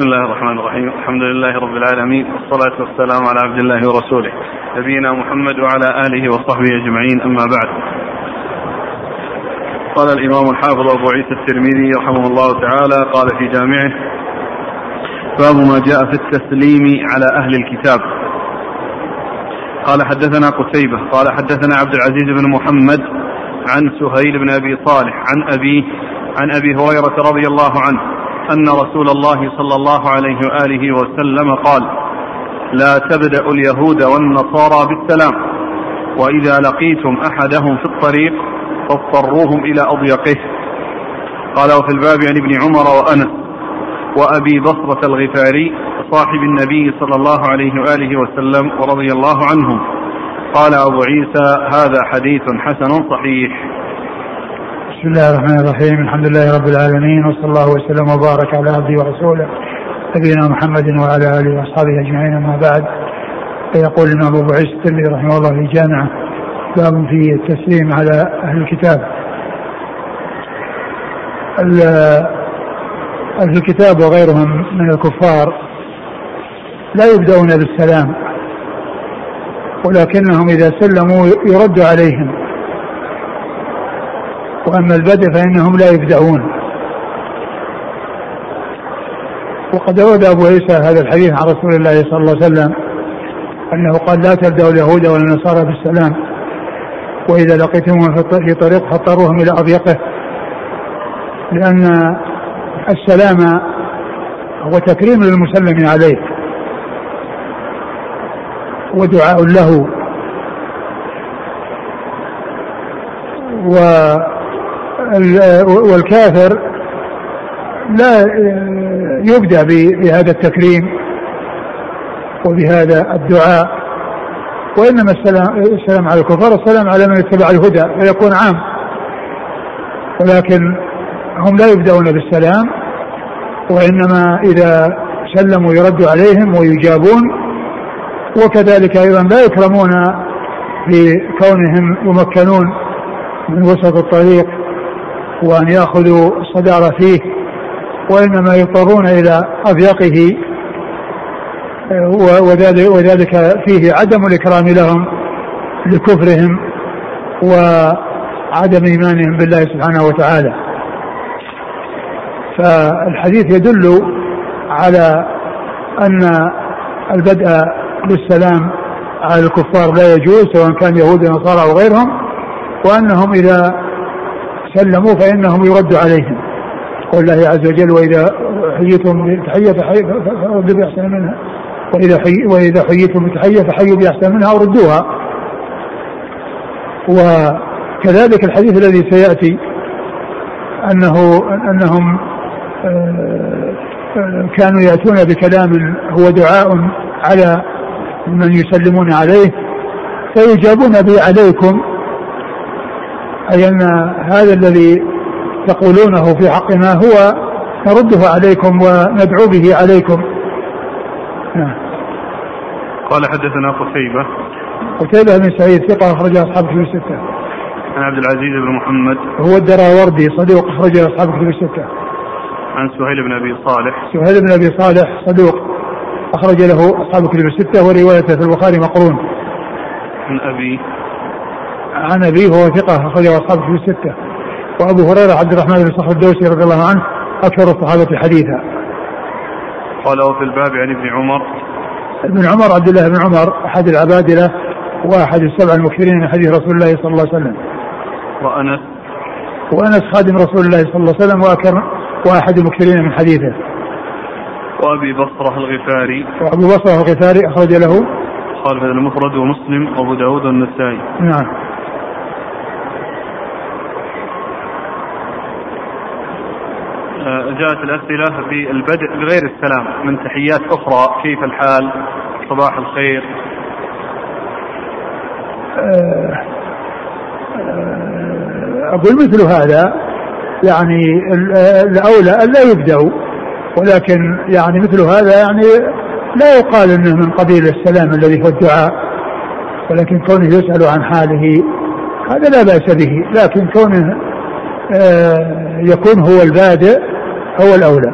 بسم الله الرحمن الرحيم. الحمد لله رب العالمين والصلاة والسلام على عبد الله ورسوله. نبينا محمد وعلى آله وصحبه أجمعين أما بعد. قال الإمام الحافظ أبو عيسى الترمذي رحمه الله تعالى قال في جامعه باب ما جاء في التسليم على أهل الكتاب. قال حدثنا قتيبة قال حدثنا عبد العزيز بن محمد عن سهيل بن أبي صالح عن أبيه عن أبي هريرة رضي الله عنه أن رسول الله صلى الله عليه وآله وسلم قال لا تبدأ اليهود والنصارى بالسلام وإذا لقيتم أحدهم في الطريق فاضطروهم إلى أضيقه. قال وفي الباب عن ابن عمر وأنس وأبي بصرة الغفاري صاحب النبي صلى الله عليه وآله وسلم ورضي الله عنهم. قال أبو عيسى هذا حديث حسن صحيح. بسم الله الرحمن الرحيم. الحمد لله رب العالمين وصلى الله وسلم وبارك على عبده ورسوله نبينا محمد وعلى آله وأصحابه أجمعين. أما بعد فيقول الإمام أبو عيسى الترمذي رحمه الله في جامعه باب في التسليم على أهل الكتاب. أهل الكتاب وغيرهم من الكفار لا يبدأون بالسلام ولكنهم إذا سلموا يرد عليهم. وأما البدء فإنهم لا يبدعون وقد أورد أبو عيسى هذا الحديث عن رسول الله صلى الله عليه وسلم أنه قال لا تبدأوا اليهود ولا النصارى بالسلام وإذا لقيتموهم في طريق فاضطروهم إلى أضيقه لأن السلام هو تكريم للمسلم عليه ودعاء له. و والكافر لا يبدأ بهذا التكريم وبهذا الدعاء وإنما السلام, السلام على الكفار السلام على من اتبع الهدى فيكون عام. ولكن هم لا يبدأون بالسلام وإنما إذا سلموا يرد عليهم ويجابون وكذلك أيضا لا يكرمون بكونهم يمكنون من وسط الطريق. وأن يأخذوا الصدارة فيه وإنما يضطرون إلى أضيقه وذلك فيه عدم الإكرام لهم لكفرهم وعدم إيمانهم بالله سبحانه وتعالى. فالحديث يدل على أن البدء بالسلام على الكفار لا يجوز سواء كان يهود أو نصارى أو غيرهم وأنهم إذا سلموا فإنهم يرد عليهم. قول الله عز وجل وإذا حييتم بتحية فردوا بأحسن منها. وإذا حي وإذا حييتم بتحية فحيوا بأحسن منها وردوها وكذلك الحديث الذي سيأتي أنه أنهم آه، كانوا يأتون بكلام هو دعاء على من يسلمون عليه فيجابون به عليكم أي أن هذا الذي تقولونه في حقنا هو نرده عليكم وندعو به عليكم. نعم. قال حدثنا قتيبة. قتيبة بن سعيد ثقة أخرج أصحاب كتب الستة. عن عبد العزيز بن محمد. هو الدراوردي صدوق أخرج أصحاب كتب الستة. عن سهيل بن أبي صالح. سهيل بن أبي صالح صدوق أخرج له أصحاب كتب الستة وروايته في البخاري مقرون. عن أبي عن أبيه وهو ثقة اخرجه اصحابه في الستة وأبو هريرة عبد الرحمن بن صخر الدوسي رضي الله عنه أكثر الصحابة حديثا. قال وفي الباب عن ابن عمر ابن عمر عبد الله بن عمر أحد العبادلة وأحد السبع المكثرين من حديث رسول الله صلى الله عليه وسلم. وأنس وأنس خادم رسول الله صلى الله عليه وسلم واكر وأحد المكثرين من حديثه. وأبي بصرة الغفاري وأبو بصرة الغفاري أخرج له قال في المفرد ومسلم وأبو داود والنسائي. نعم. جاءت الأسئلة في البدء بغير السلام من تحيات أخرى كيف الحال؟ صباح الخير. آه، آه، أقول مثل هذا يعني الأولى ألا يبدأوا ولكن يعني مثل هذا يعني لا يقال إنه من قبيل السلام الذي هو الدعاء ولكن كونه يسأل عن حاله هذا لا بأس به لكن كونه آه، يكون هو البادئ هو الأولى.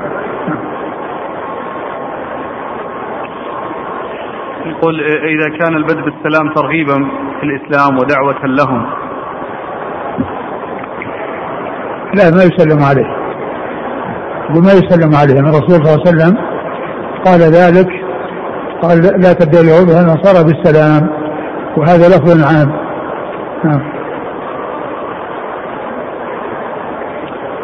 يقول إذا كان البدء بالسلام ترغيبا في الإسلام ودعوة لهم. لا ما يسلم عليه. وما يسلم عليه. من الرسول صلى الله عليه وسلم قال ذلك قال لا تبدأ اليهود والنصارى بالسلام. وهذا لفظ عام. نعم.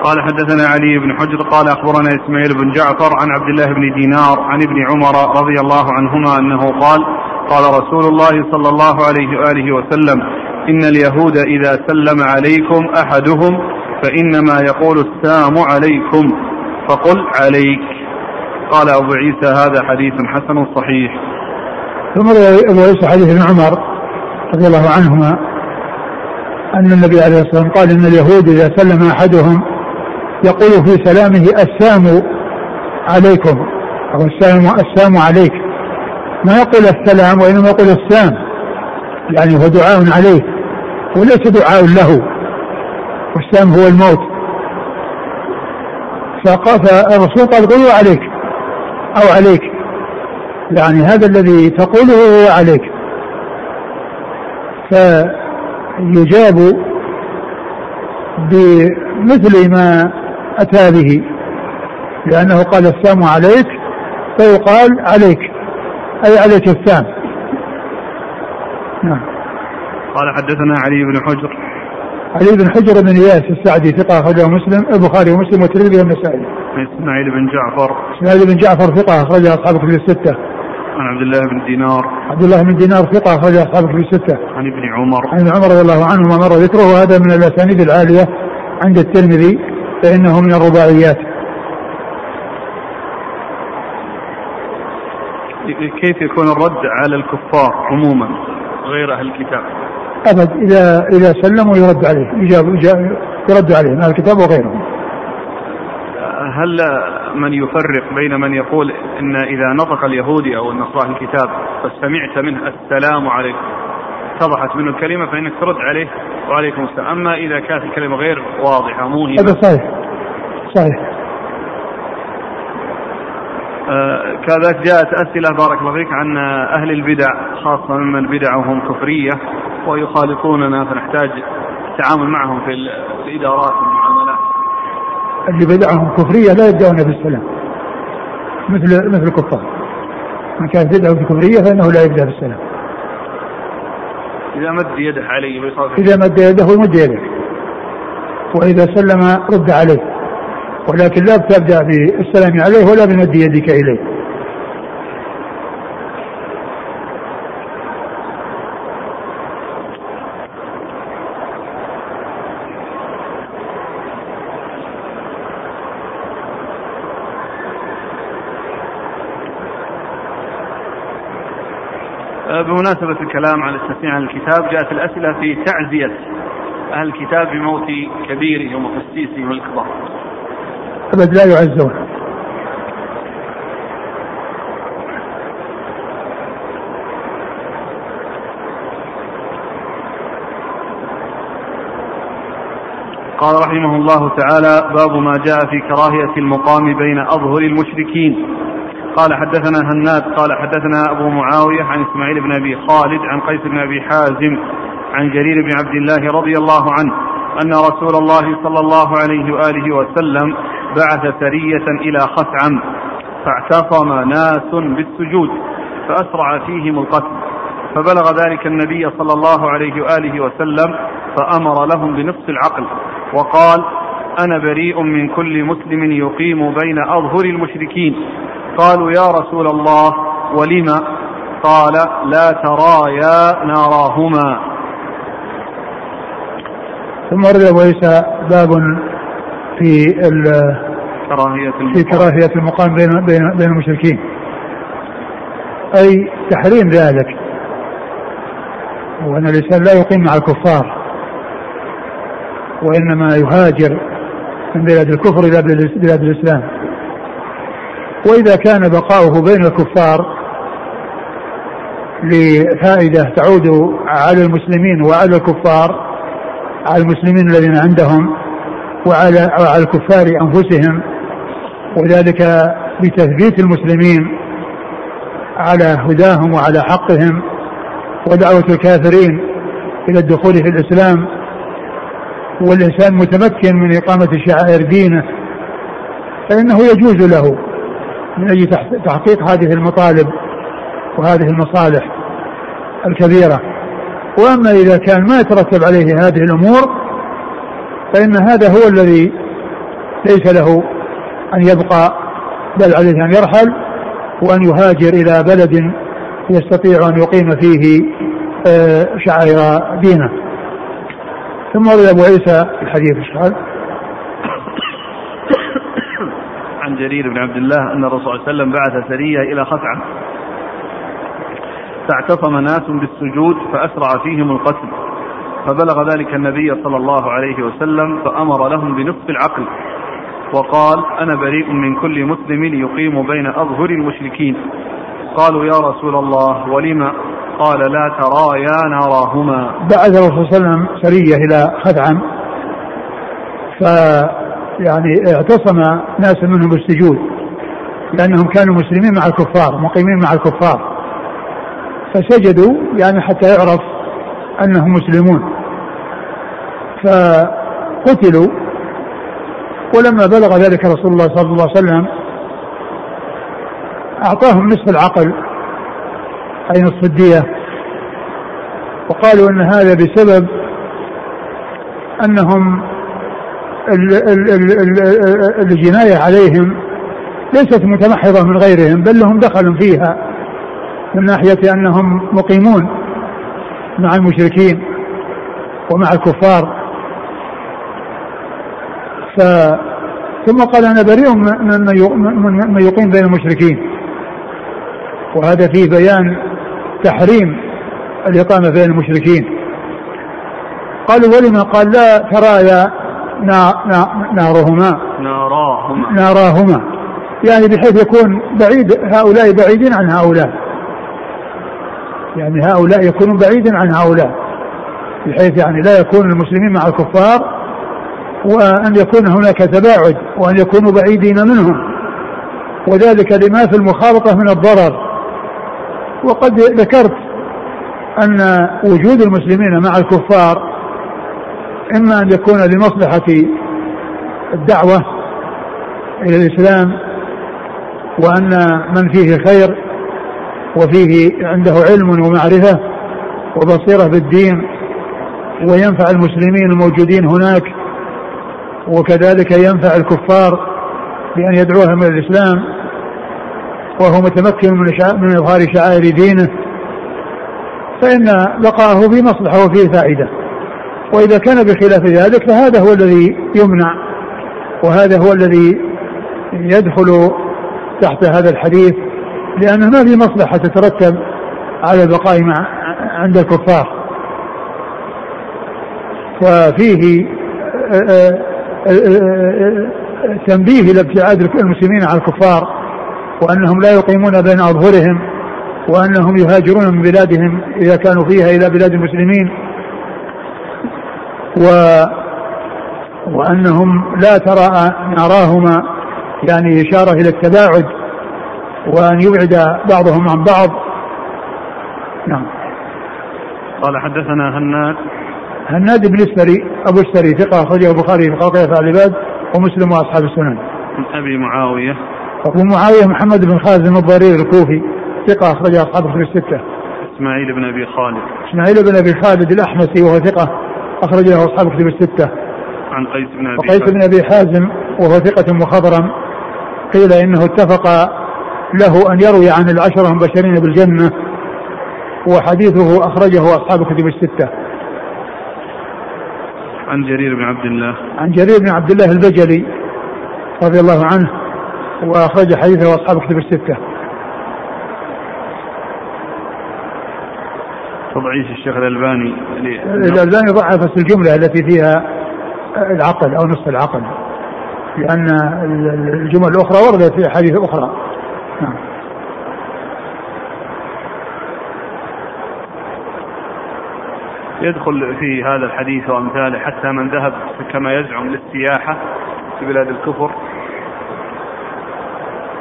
قال حدثنا علي بن حجر قال أخبرنا إسماعيل بن جعفر عن عبد الله بن دينار عن ابن عمر رضي الله عنهما أنه قال قال رسول الله صلى الله عليه وآله وسلم إن اليهود إذا سلم عليكم أحدهم فإنما يقول السلام عليكم فقل عليك. قال أبو عيسى هذا حديث حسن صحيح. ثم أبو عيسى حديث ابن عمر رضي الله عنهما أن النبي عليه الصلاة والسلام قال إن اليهود إذا سلم أحدهم يقول في سلامه السام عليكم. أو السلام السام عليك. ما يقول السلام وإنما يقول السام يعني هو دعاء عليه. وليس دعاء له. والسام هو الموت. فالرسول قال قولوا عليك. أو عليك. يعني هذا الذي تقوله هو عليك. فيجاب بمثل ما أتى به لأنه قال السام عليك فيقال عليك. أي عليك السام نعم. قال حدثنا علي بن حجر. علي بن حجر بن إياس السعدي ثقة أخرجه مسلم البخاري ومسلم والترمذي والنسائي. إسماعيل بن جعفر. إسماعيل بن جعفر ثقة أخرج أصحاب كتب الستة. عن عبد الله بن دينار. عبد الله بن دينار ثقة أخرج أصحاب كتب الستة. عن ابن عمر. عن ابن عمر رضي الله عنهما مر ذكره وهذا من الأسانيد العالية عند الترمذي. فإنه من الرباعيات كيف يكون الرد على الكفار عموما غير أهل الكتاب؟ أبد إذا إذا سلموا يرد عليه يجاب يرد عليه أهل الكتاب وغيرهم. هل من يفرق بين من يقول إن إذا نطق اليهودي أو النصراني الكتاب فسمعت منه السلام عليكم؟ اتضحت منه الكلمة فإنك ترد عليه وعليكم السلام أما إذا كانت الكلمة غير واضحة موهمه هذا صحيح صحيح آه كذلك جاءت أسئلة بارك الله فيك عن أهل البدع خاصة ممن بدعهم كفرية ويخالطوننا فنحتاج التعامل معهم في الإدارات والمعاملات. اللي بدعهم كفرية لا يبدأون بالسلام. مثل مثل الكفار. من كان بدعه كفرية فإنه لا يبدأ بالسلام. إذا مد يده علي إذا مد يده يمد يده. وإذا سلم رد عليه. ولكن لا تبدأ بالسلام عليه ولا بمد يدك إليه. بمناسبة الكلام عن التسميع عن الكتاب جاءت الأسئلة في تعزية أهل الكتاب بموت كبيرهم وقسيسهم الكبار. أبد لا يعزون. قال رحمه الله تعالى باب ما جاء في كراهية المقام بين أظهر المشركين قال حدثنا هناد قال حدثنا أبو معاوية عن إسماعيل بن أبي خالد عن قيس بن أبي حازم عن جرير بن عبد الله رضي الله عنه أن رسول الله صلى الله عليه وآله وسلم بعث سرية إلى خثعم فاعتصم ناس بالسجود فأسرع فيهم القتل فبلغ ذلك النبي صلى الله عليه وآله وسلم فأمر لهم بنصف العقل وقال أنا بريء من كل مسلم يقيم بين أظهر المشركين. قالوا يا رسول الله ولم؟ قال لا ترايا ناراهما. ثم ورد أبو عيسى باب في كراهية في كراهية المقام بين بين بين المشركين. أي تحريم ذلك. وأن الإنسان لا يقيم مع الكفار. وإنما يهاجر من بلاد الكفر إلى بلاد الإسلام. وإذا كان بقاؤه بين الكفار لفائدة تعود على المسلمين وعلى الكفار على المسلمين الذين عندهم وعلى وعلى الكفار أنفسهم وذلك بتثبيت المسلمين على هداهم وعلى حقهم ودعوة الكافرين إلى الدخول في الإسلام. والإنسان متمكن من إقامة شعائر دينه فإنه يجوز له من أجل تحقيق هذه المطالب وهذه المصالح الكبيرة. وأما إذا كان ما يترتب عليه هذه الأمور فإن هذا هو الذي ليس له أن يبقى بل عليه أن يرحل وأن يهاجر إلى بلد يستطيع أن يقيم فيه آه، شعائر دينه. ثم روي أبو عيسى الحديث الشهر عن جرير بن عبد الله أن الرسول صلى الله عليه وسلم بعث سرية إلى خثعم فاعتصم ناس بالسجود فأسرع فيهم القتل. فبلغ ذلك النبي صلى الله عليه وسلم فأمر لهم بنصف العقل. وقال أنا بريء من كل مسلم يقيم بين أظهر المشركين. قالوا يا رسول الله ولم؟ قال لا ترايا ناراهما بعث الرسول صلى الله عليه وسلم سرية إلى خدعم ف يعني اعتصم ناس منهم بالسجود لأنهم كانوا مسلمين مع الكفار مقيمين مع الكفار. فسجدوا يعني حتى يعرف أنهم مسلمون. فقتلوا ولما بلغ ذلك رسول الله صلى الله عليه وسلم أعطاهم نصف العقل أي نصف الدية. وقالوا أن هذا بسبب أنهم الجناية عليهم ليست متمحضة من غيرهم بل لهم دخل فيها من ناحية أنهم مقيمون مع المشركين ومع الكفار. ف ثم قال أنا بريء من يقيم بين المشركين. وهذا فيه بيان تحريم الإقامة بين المشركين. قالوا ولما قال لا ترايا نارهما. ناراهما. ناراهما. يعني بحيث يكون بعيد هؤلاء بعيدين عن هؤلاء. يعني هؤلاء يكونون بعيدا عن هؤلاء. بحيث يعني لا يكون المسلمين مع الكفار وأن يكون هناك تباعد وأن يكونوا بعيدين منهم. وذلك لما في المخالطة من الضرر. وقد ذكرت أن وجود المسلمين مع الكفار إما أن يكون لمصلحة الدعوة إلى الإسلام وأن من فيه خير وفيه عنده علم ومعرفة وبصيرة بالدين وينفع المسلمين الموجودين هناك وكذلك ينفع الكفار بأن يدعوهم إلى الإسلام وهو متمكن من من إظهار شعائر دينه فإن بقاءه في مصلحة وفيه فائدة. وإذا كان بخلاف ذلك فهذا هو الذي يمنع وهذا هو الذي يدخل تحت هذا الحديث لأنه ما في مصلحة تترتب على البقاء مع عند الكفار. وفيه آه، آه، آه، تنبيه إلى ابتعاد المسلمين عن الكفار وأنهم لا يقيمون بين أظهرهم وأنهم يهاجرون من بلادهم إذا كانوا فيها إلى بلاد المسلمين. و وأنهم لا ترى نراهما يعني إشارة إلى التباعد وأن يبعد بعضهم عن بعض نعم قال حدثنا هناد هناد بن السري أبو السري ثقة أخرجه البخاري في خلق العباد ومسلم وأصحاب السنن. عن أبي معاوية أبو معاوية محمد بن خازم الضرير الكوفي ثقة أخرجه أصحاب الكتب الستة. إسماعيل بن أبي خالد. إسماعيل بن أبي خالد الأحمسي وهو ثقه أخرجه أصحاب الكتب الستة. عن قيس بن أبي وقيس بن أبي حازم وهو ثقة مخضرم قيل إنه اتفق له أن يروي عن العشرة المبشرين بالجنة وحديثه أخرجه أصحاب الكتب الستة. عن جرير بن عبد الله عن جرير بن عبد الله البجلي رضي الله عنه وأخرج حديثه أصحاب كتب الستة. تضعيف الشيخ الألباني. الألباني ضعف الجملة التي فيها العقل أو نصف العقل. لأن الجمل الأخرى وردت في احاديث أخرى. نعم. يدخل في هذا الحديث وأمثاله حتى من ذهب كما يزعم للسياحه في بلاد الكفر.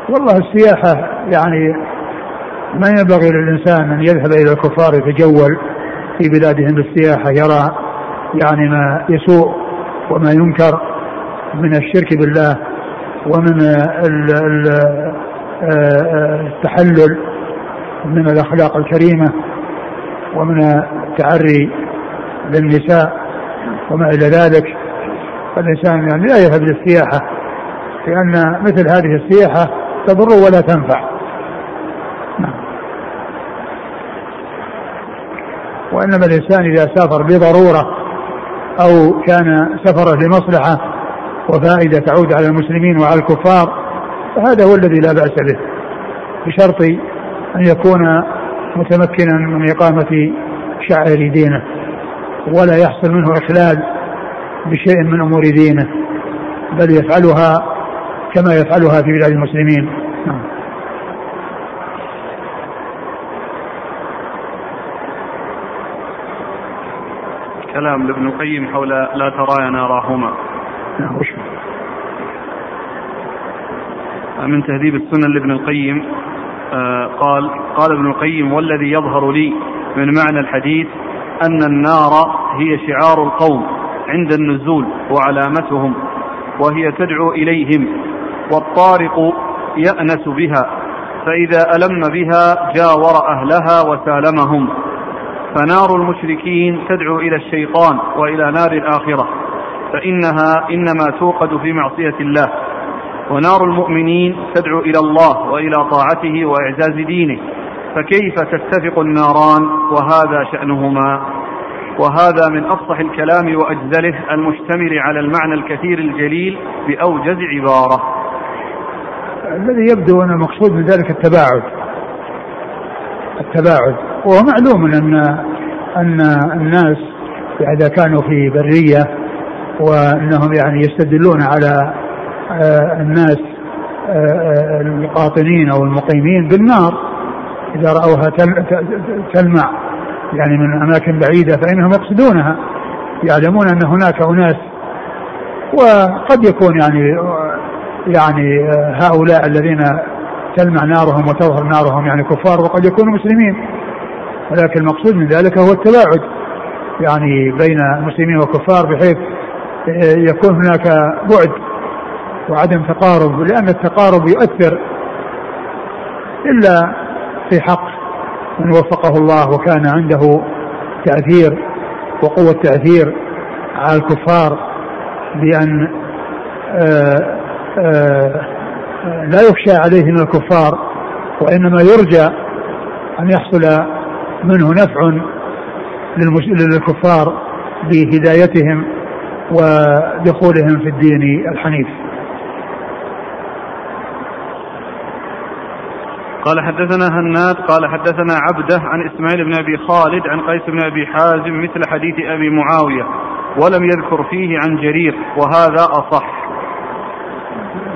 والله السياحة يعني ما ينبغي للإنسان أن يذهب إلى الكفار يتجول في بلادهم بالسياحة يرى يعني ما يسوء وما ينكر من الشرك بالله ومن التحلل من الأخلاق الكريمة ومن التعري للنساء وما إلى ذلك فالإنسان يعني لا يذهب للسياحة لأن مثل هذه السياحة تضر ولا تنفع. وإنما الإنسان إذا سافر بضرورة أو كان سفره لمصلحة وفائدة تعود على المسلمين وعلى الكفار فهذا هو الذي لا بأس به. بشرط أن يكون متمكنا من إقامة شعائر دينه ولا يحصل منه إخلال بشيء من أمور دينه بل يفعلها كما يفعلها في بلاد المسلمين نعم. كلام لابن القيم حول لا ترايا ناراهما نعم من تهذيب السنن لابن القيم آه، قال قال ابن القيم والذي يظهر لي من معنى الحديث أن النار هي شعار القوم عند النزول وعلامتهم وهي تدعو إليهم والطارق يأنس بها فإذا ألم بها جاور أهلها وسالمهم. فنار المشركين تدعو إلى الشيطان وإلى نار الآخرة فإنها إنما توقد في معصية الله. ونار المؤمنين تدعو إلى الله وإلى طاعته وإعزاز دينه. فكيف تتفق الناران؟ وهذا شأنهما. وهذا من أفصح الكلام وأجزله المشتمل على المعنى الكثير الجليل بأوجز عبارة. الذي يبدو أن المقصود من ذلك التباعد. التباعد. وهو معلوم أن أن الناس إذا كانوا في برية وأنهم يعني يستدلون على آه، الناس آه، القاطنين أو المقيمين بالنار إذا رأوها تلمع يعني من أماكن بعيدة فإنهم يقصدونها يعلمون أن هناك أناس. وقد يكون يعني يعني هؤلاء الذين تلمع نارهم وتظهر نارهم يعني كفار وقد يكونوا مسلمين. ولكن المقصود من ذلك هو التباعد يعني بين المسلمين والكفار بحيث يكون هناك بعد وعدم تقارب لأن التقارب يؤثر إلا في حق من وفقه الله وكان عنده تأثير وقوة تأثير على الكفار بأن آه، آه، لا يخشى عليه من الكفار وإنما يرجى أن يحصل منه نفع للكفار بهدايتهم ودخولهم في الدين الحنيف قال حدثنا هناد قال حدثنا عبده عن إسماعيل بن أبي خالد عن قيس بن أبي حازم مثل حديث أبي معاوية ولم يذكر فيه عن جرير وهذا أصح.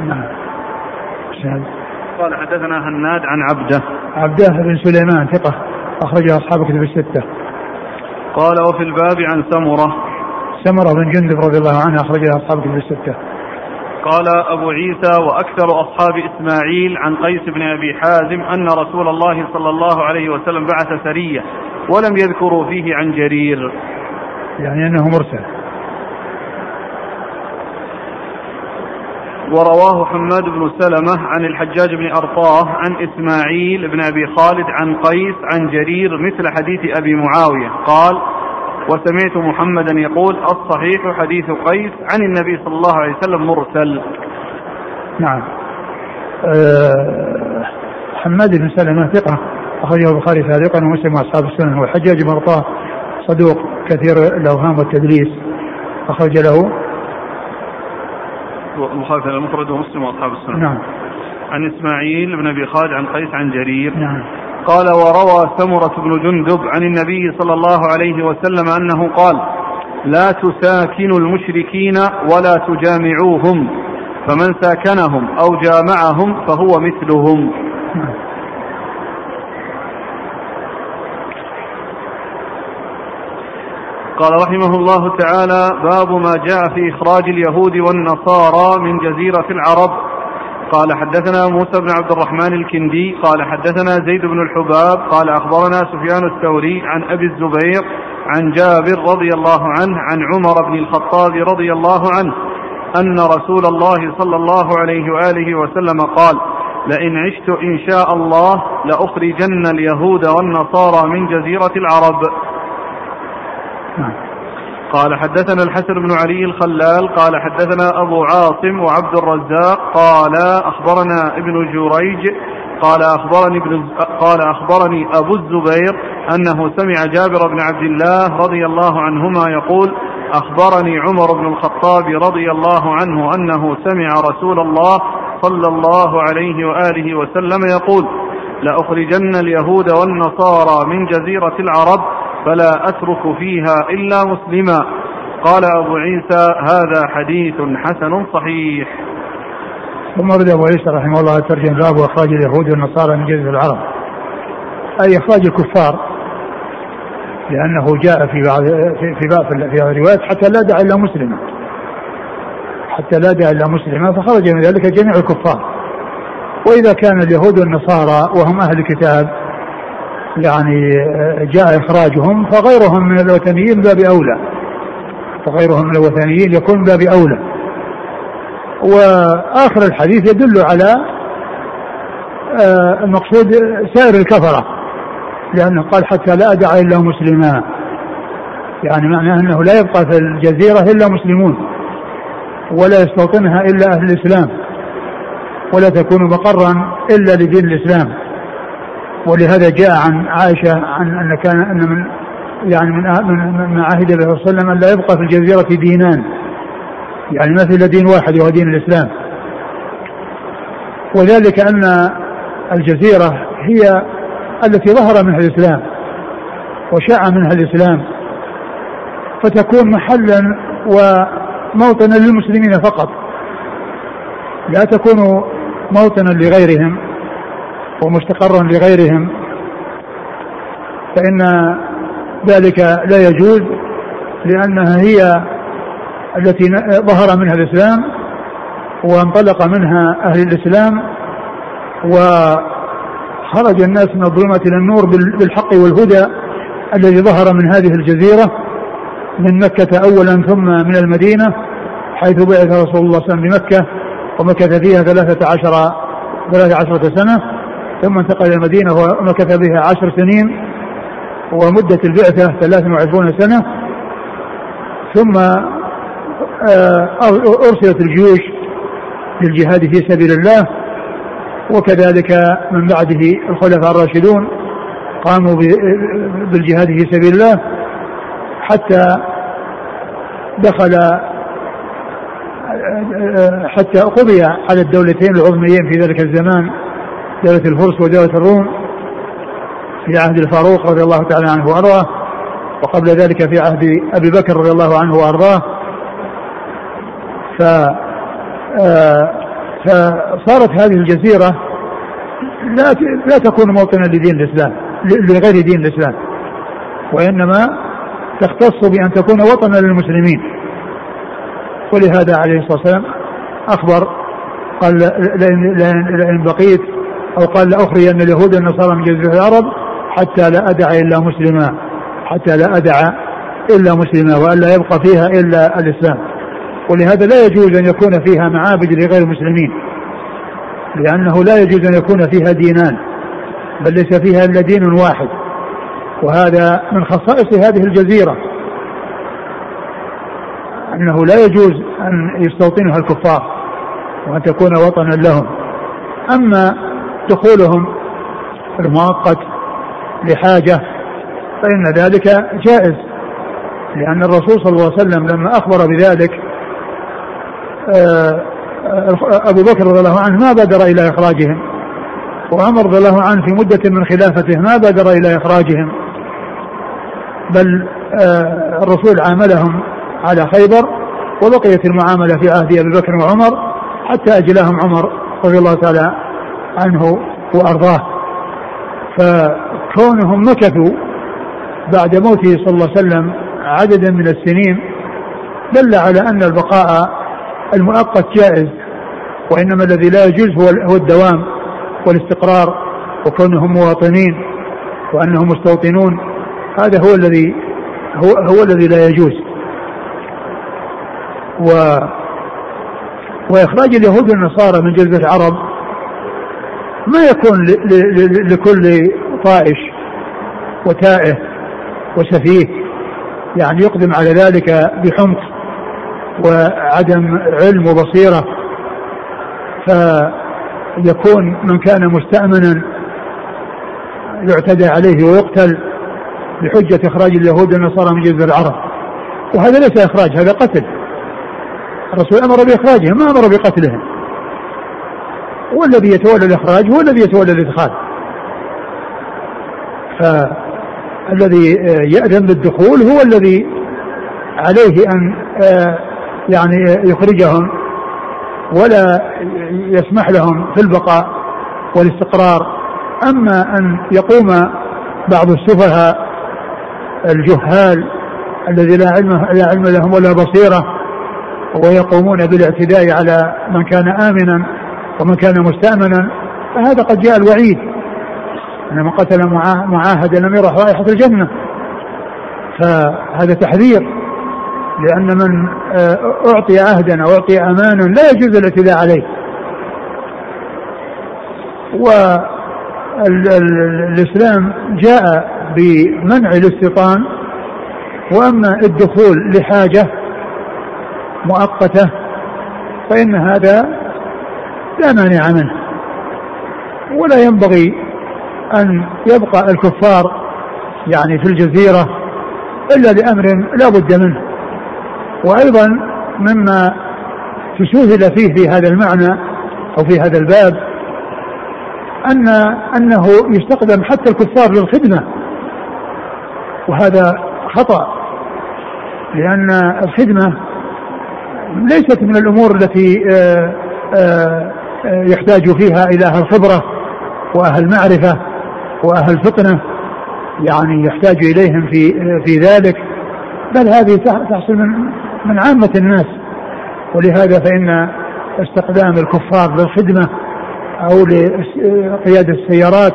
نعم. قال حدثنا هناد عن عبده. عبده بن سليمان ثقة أخرجه أصحاب كتب الستة. قال وفي الباب عن سمرة. سمرة بن جندب رضي الله عنه أخرجه أصحاب كتب الستة. قال أبو عيسى وأكثر أصحاب إسماعيل عن قيس بن أبي حازم أن رسول الله صلى الله عليه وسلم بعث سرية ولم يذكروا فيه عن جرير يعني أنه مرسل ورواه حماد بن سلمة عن الحجاج بن أرطاه عن إسماعيل بن أبي خالد عن قيس عن جرير مثل حديث أبي معاوية. قال وسمعت محمدا يقول الصحيح حديث قيس عن النبي صلى الله عليه وسلم مرسل. نعم. أه حماد بن سلمة ثقة أخرجه البخاري سابقا ومسلم وأصحاب السنن والحجاج بن رطاه صدوق كثير الأوهام والتدليس أخرج له. البخاري في المفرد ومسلم وأصحاب السنن نعم. عن إسماعيل بن أبي خالد عن قيس عن جرير. نعم. قال وروى سمرة بن جندب عن النبي صلى الله عليه وسلم أنه قال لا تساكنوا المشركين ولا تجامعوهم فمن ساكنهم أو جامعهم فهو مثلهم. قال رحمه الله تعالى باب ما جاء في إخراج اليهود والنصارى من جزيرة العرب. قال حدثنا موسى بن عبد الرحمن الكندي. قال حدثنا زيد بن الحباب. قال أخبرنا سفيان الثوري عن أبي الزبير عن جابر رضي الله عنه عن عمر بن الخطاب رضي الله عنه أن رسول الله صلى الله عليه وآله وسلم قال لئن عشت إن شاء الله لأخرجن اليهود والنصارى من جزيرة العرب. قال حدثنا الحسن بن علي الخلال قال حدثنا أبو عاصم وعبد الرزاق قال أخبرنا ابن جريج قال أخبرني ابن قال أخبرني أبو الزبير أنه سمع جابر بن عبد الله رضي الله عنهما يقول أخبرني عمر بن الخطاب رضي الله عنه أنه سمع رسول الله صلى الله عليه وآله وسلم يقول لأخرجن اليهود والنصارى من جزيرة العرب فلا أترك فيها إلا مسلما. قال أبو عيسى هذا حديث حسن صحيح. ثم رد أبو عيسى رحمه الله ترجم باب إخراج اليهود والنصارى من جزيرة العرب. أي إخراج الكفار. لأنه جاء في بعض في بعض في بعض الروايات حتى لا داعي إلا مسلما حتى لا داعي إلا مسلما فخرج من ذلك جميع الكفار. وإذا كان اليهود والنصارى وهم أهل الكتاب يعني جاء إخراجهم فغيرهم من الوثنيين باب أولى. فغيرهم من الوثنيين يكون باب أولى. وآخر الحديث يدل على آه، المقصود سائر الكفرة لأنه قال حتى لا أدع إلا مسلما. يعني معنى أنه لا يبقى في الجزيرة إلا مسلمون ولا يستوطنها إلا أهل الإسلام ولا تكون مقرا إلا لدين الإسلام. ولهذا جاء عن عائشة عن أن كان أن من يعني من من عهد النبي صلى الله عليه وسلم أن لا يبقى في الجزيرة دينان. يعني ما في إلا دين واحد وهو دين الإسلام. وذلك أن الجزيرة هي التي ظهر منها الإسلام وشاع منها الإسلام. فتكون محلا وموطنا للمسلمين فقط. لا تكون موطنا لغيرهم. ومستقرا لغيرهم. فإن ذلك لا يجوز لأنها هي التي ظهر منها الإسلام وانطلق منها أهل الإسلام وخرج الناس من الظلمة إلى النور بالحق والهدى الذي ظهر من هذه الجزيرة من مكة أولا ثم من المدينة حيث بعث رسول الله صلى الله عليه وسلم بمكة ومكث فيها ثلاثة عشر ثلاثة عشرة سنة. ثم انتقل إلى المدينة ومكث بها عشر سنين ومدة البعثة 23 سنة. ثم آه، أرسلت الجيوش للجهاد في سبيل الله وكذلك من بعده الخلفاء الراشدون قاموا بالجهاد في سبيل الله حتى دخل آه، حتى قضي على الدولتين العظميين في ذلك الزمان. دولة الفرس ودولة الروم في عهد الفاروق رضي الله تعالى عنه وأرضاه وقبل ذلك في عهد أبي بكر رضي الله عنه وأرضاه. ف آه، فصارت هذه الجزيرة لا لا تكون موطنا لدين الإسلام لغير دين الإسلام وإنما تختص بأن تكون وطنا للمسلمين. ولهذا عليه الصلاة والسلام أخبر قال لئن, لئن بقيت أو قال لأخرجن اليهود والنصارى من جزيرة العرب حتى لا أدع إلا مسلما حتى لا أدع إلا مسلما وألا يبقى فيها إلا الإسلام. ولهذا لا يجوز أن يكون فيها معابد لغير المسلمين لأنه لا يجوز أن يكون فيها دينان بل ليس فيها إلا دين واحد. وهذا من خصائص هذه الجزيرة أنه لا يجوز أن يستوطنها الكفار وأن تكون وطنا لهم. أما دخولهم المؤقت لحاجة فإن ذلك جائز لأن الرسول صلى الله عليه وسلم لما أخبر بذلك آه، أبو بكر رضي الله عنه ما بادر إلى إخراجهم وعمر رضي الله عنه في مدة من خلافته ما بادر إلى إخراجهم بل آه، الرسول عاملهم على خيبر وبقيت المعاملة في عهد أبي بكر وعمر حتى أجلاهم عمر رضي الله تعالى عنه وأرضاه. فكونهم مكثوا بعد موته صلى الله عليه وسلم عددا من السنين دل على أن البقاء المؤقت جائز وإنما الذي لا يجوز هو الدوام والاستقرار وكونهم مواطنين وأنهم مستوطنون. هذا هو الذي هو هو الذي لا يجوز. و وإخراج اليهود والنصارى من جزيرة العرب ما يكون لكل طائش وتائه وسفيه يعني يقدم على ذلك بحمق وعدم علم وبصيرة. فيكون من كان مستأمنا يعتدى عليه ويقتل بحجة إخراج اليهود والنصارى من جزيرة العرب. وهذا ليس إخراج هذا قتل. الرسول أمر بإخراجهم ما أمر بقتلهم. والذي يتولى الإخراج هو الذي يتولى الإدخال. فالذي يأذن بالدخول هو الذي عليه أن آه، يعني يخرجهم ولا يسمح لهم في البقاء والاستقرار. أما أن يقوم بعض السفهاء الجهال الذي لا علم لا علم لهم ولا بصيرة ويقومون بالاعتداء على من كان امنا ومن كان مستأمنا فهذا قد جاء الوعيد. أن من قتل معاهدا لم يرح رائحة الجنة. فهذا تحذير لأن من آه، أعطي عهدا أو أعطي امانا لا يجوز الاعتداء عليه. والاسلام جاء بمنع الاستيطان. وأما الدخول لحاجة مؤقتة فإن هذا لا مانع منه. ولا ينبغي أن يبقى الكفار يعني في الجزيرة إلا لأمر لا بد منه. وأيضا مما تسوهل فيه في هذا المعنى أو في هذا الباب ان أنه يستخدم حتى الكفار للخدمة. وهذا خطأ لأن الخدمة ليست من الأمور التي آه، آه، يحتاج فيها إلى أهل خبرة وأهل معرفة وأهل فطنة يعني يحتاج إليهم في في ذلك. بل هذه تحصل من من عامة الناس. ولهذا فإن استخدام الكفار للخدمة أو لقيادة السيارات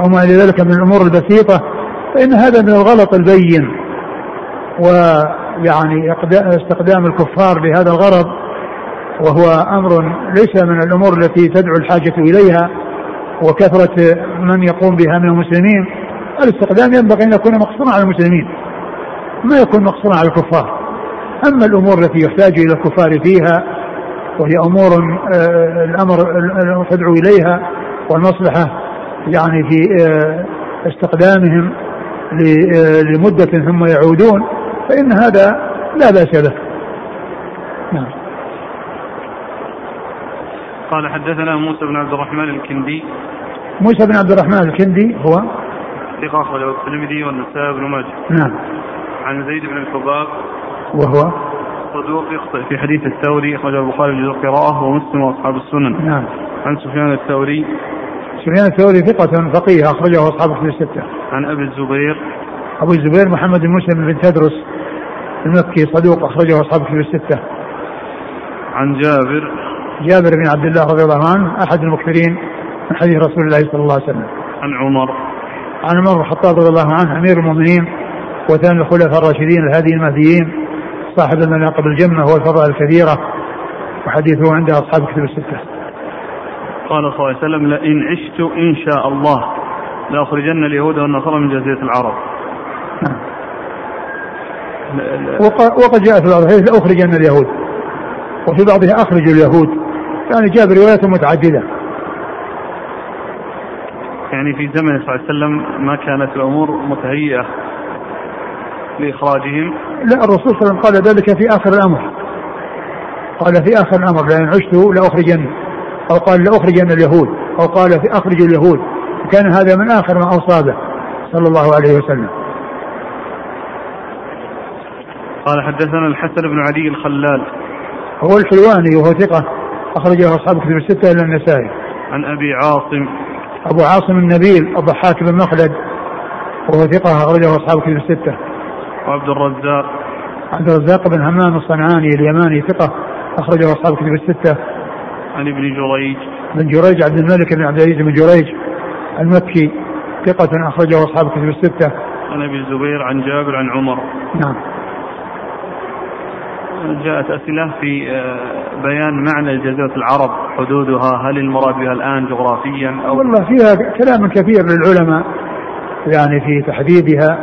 أو ما إلى ذلك من الأمور البسيطة فإن هذا من الغلط البين. ويعني استخدام الكفار لهذا الغرض وهو أمر ليس من الأمور التي تدعو الحاجة إليها وكثرة من يقوم بها من المسلمين. الاستخدام ينبغي أن يكون مقصورا على المسلمين ما يكون مقصورا على الكفار. أما الأمور التي يحتاج إلى الكفار فيها وهي أمور آه، الأمر تدعو إليها والمصلحة يعني في آه، استخدامهم لمدة ثم يعودون فإن هذا لا بأس به. نعم. قال حدثنا موسى بن عبد الرحمن الكندي. موسى بن عبد الرحمن الكندي هو ثقة أخرجه الترمذي والنسائي بن ماجه. نعم. عن زيد بن الحباب. وهو صدوق يخطئ في حديث الثوري أخرجه البخاري في القراءة ومسلم وأصحاب السنن. نعم. عن سفيان الثوري. سفيان الثوري ثقة فقيه أخرجه أصحاب كتب الستة. عن أبي الزبير. أبو الزبير محمد بن مسلم بن تدرس المكي صدوق أخرجه أصحاب كتب الستة. عن جابر. جابر بن عبد الله رضي الله عنه أحد المكثرين من حديث رسول الله صلى الله عليه وسلم. عن عمر. عن عمر بن الخطاب رضي الله عنه أمير المؤمنين وثاني الخلفاء الراشدين الهادي المهديين صاحب المناقب الجمة والفضائل الكثيرة وحديثه عند أصحاب كتب الستة. قال صلى الله عليه وسلم لئن عشت إن شاء الله لأخرجن اليهود والنصارى من جزيرة العرب. وقد جاء في بعض الحديث لأخرجن اليهود. وفي بعضها أخرج اليهود. يعني جاء بروايات متعددة. يعني في زمن صلى الله عليه وسلم ما كانت الأمور متهيئة لإخراجهم؟ لا الرسول صلى الله عليه وسلم قال ذلك في آخر الأمر. قال في آخر الأمر لئن عشت لأخرجن. أو قال لأخرجن اليهود. أو قال في أخرج اليهود. كان هذا من آخر ما أوصى به صلى الله عليه وسلم. قال حدثنا الحسن بن علي الخلال. هو الحلواني وهو ثقة. أخرجه أصحاب كتب الستة إلى النسائي عن أبي عاصم أبو عاصم النبيل الضحاك بن مخلد وهو ثقة أخرجه أصحاب كتب الستة وعبد الرزاق عبد الرزاق بن همام الصنعاني اليماني ثقة أخرجه أصحاب كتب الستة عن ابن جريج بن جريج عبد الملك بن عبد العزيز بن جريج المكي ثقة أخرجه أصحاب كتب الستة. عن أبي الزبير عن جابر عن عمر. نعم. جاءت أسئلة في آه، بيان معنى جزيرة العرب حدودها هل المراد بها الآن جغرافيا أو؟ والله فيها كلام كثير للعلماء يعني في تحديدها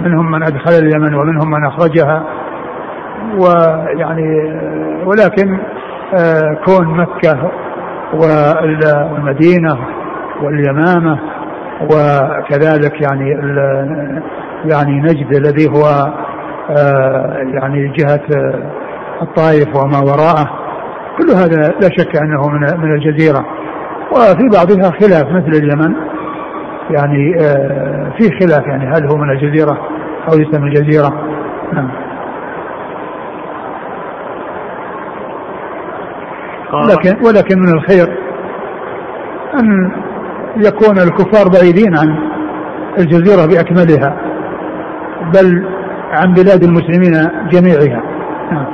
منهم من أدخل اليمن ومنهم من أخرجها ويعني ولكن آه، كون مكة والمدينة واليمامة وكذلك يعني يعني نجد الذي هو آه، يعني جهة الطائف وما وراءه. كل هذا لا شك أنه من من الجزيرة. وفي بعضها خلاف مثل اليمن. يعني آه، في خلاف يعني هل هو من الجزيرة أو ليس من الجزيرة؟ نعم. لكن ولكن من الخير أن يكون الكفار بعيدين عن الجزيرة بأكملها. بل عن بلاد المسلمين جميعها. نعم.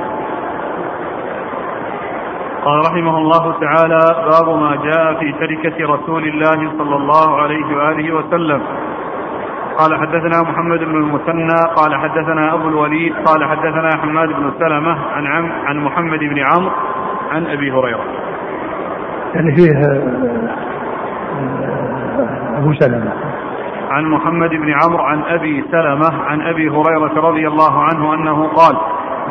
قال رحمه الله تعالى باب ما جاء في تركة رسول الله صلى الله عليه وآله وسلم. قال حدثنا محمد بن المثنى قال حدثنا أبو الوليد قال حدثنا حماد بن سلمة عن عم عن محمد بن عمرو عن أبي هريرة. يعني فيه آه، أبو سلمة. عن محمد بن عمرو عن أبي سلمة عن أبي هريرة رضي الله عنه أنه قال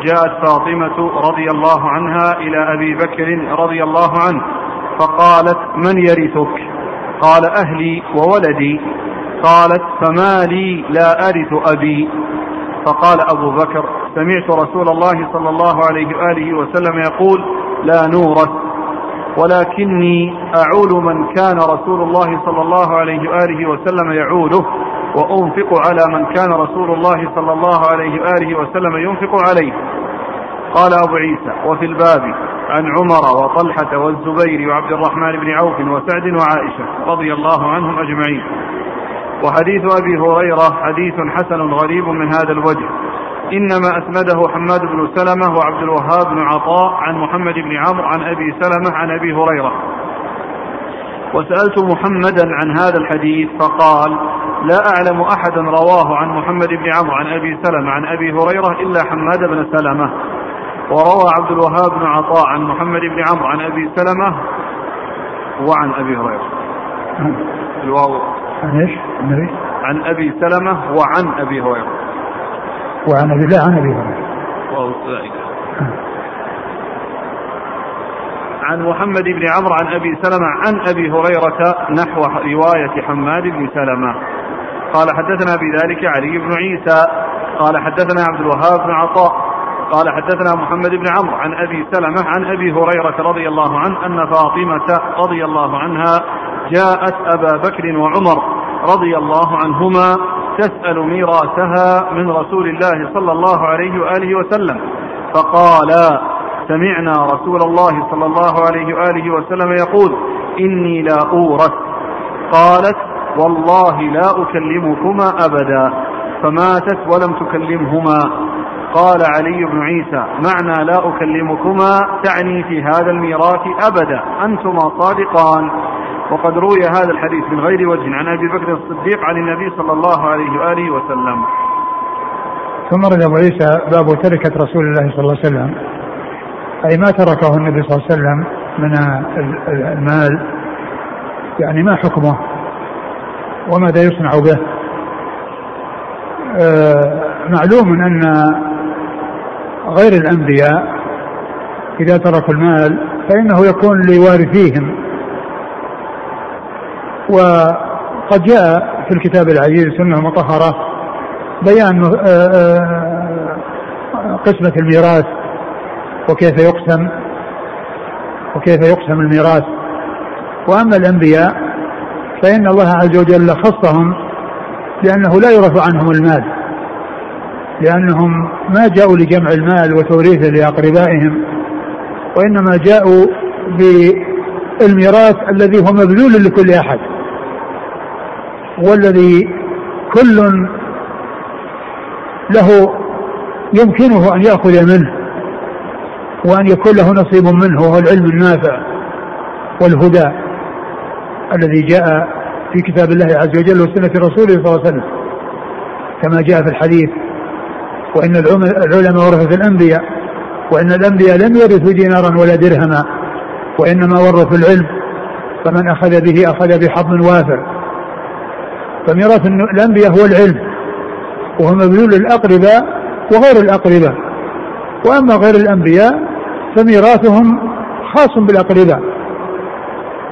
جاءت فاطمة رضي الله عنها إلى أبي بكر رضي الله عنه فقالت من يرثك؟ قال أهلي وولدي. قالت فما لي لا أرث أبي. فقال أبو بكر سمعت رسول الله صلى الله عليه وآله وسلم يقول لا نورث. ولكني أعول من كان رسول الله صلى الله عليه وآله وسلم يعوله وأنفق على من كان رسول الله صلى الله عليه وآله وسلم ينفق عليه. قال أبو عيسى وفي الباب عن عمر وطلحة والزبير وعبد الرحمن بن عوف وسعد وعائشة رضي الله عنهم أجمعين. وحديث أبي هريرة حديث حسن غريب من هذا الوجه. إنما أسنده حماد بن سلمة وعبد الوهاب بن عطاء عن محمد بن عمرو عن أبي سلمة عن أبي هريرة. وسألت محمدا عن هذا الحديث فقال لا أعلم أحدا رواه عن محمد بن عمرو عن أبي سلمة عن أبي هريرة إلا حماد بن سلمة. وروى عبد الوهاب بن عطاء عن محمد بن عمرو عن أبي سلمة وعن أبي هريرة. الواو. عن إيش؟ عن أبي؟ سلمة وعن أبي هريرة. وعن أبي لا عن أبي هريرة. عن محمد بن عمرو عن أبي سلمة عن أبي هريرة نحو رواية حماد بن سلمة. قال حدثنا بذلك علي بن عيسى. قال حدثنا عبد الوهاب بن عطاء. قال حدثنا محمد بن عمرو عن أبي سلمة عن أبي هريرة رضي الله عنه أن فاطمة رضي الله عنها جاءت أبا بكر وعمر رضي الله عنهما تسأل ميراثها من رسول الله صلى الله عليه وآله وسلم. فقالا سمعنا رسول الله صلى الله عليه وآله وسلم يقول إني لا أورث. قالت والله لا أكلمكما أبدا. فماتت ولم تكلمهما. قال علي بن عيسى معنى لا أكلمكما تعني في هذا الميراث أبدا. أنتما صادقان. وقد روي هذا الحديث من غير وجه عن أبي بكر الصديق عن النبي صلى الله عليه وآله وسلم. ثم رد أبو عيسى باب تركة رسول الله صلى الله عليه وسلم. أي ما تركه النبي صلى الله عليه وسلم من المال. يعني ما حكمه؟ وماذا يصنع به؟ آه، معلوم أن غير الأنبياء إذا تركوا المال فإنه يكون لوارثيهم. وقد جاء في الكتاب العزيز السنة المطهرة بيان آه، آه، قسمة الميراث وكيف يقسم وكيف يقسم الميراث. وأما الأنبياء فإن الله عز وجل خصهم لأنه لا يرث عنهم المال لأنهم ما جاءوا لجمع المال وتوريثه لأقربائهم وإنما جاءوا بالميراث الذي هو مبذول لكل أحد. والذي كل له يمكنه أن يأخذ منه وأن يكون له نصيب منه وهو العلم النافع والهدى الذي جاء في كتاب الله عز وجل وسنة رسوله صلى الله عليه وسلم. كما جاء في الحديث وإن العلماء ورثة الأنبياء وإن الأنبياء لم يرثوا دينارا ولا درهما وإنما ورثوا العلم فمن أخذ به أخذ بحظ وافر. فميراث الأنبياء هو العلم وهو مبذول للأقرباء وغير الأقرباء. وأما غير الأنبياء فميراثهم خاص بالأقرباء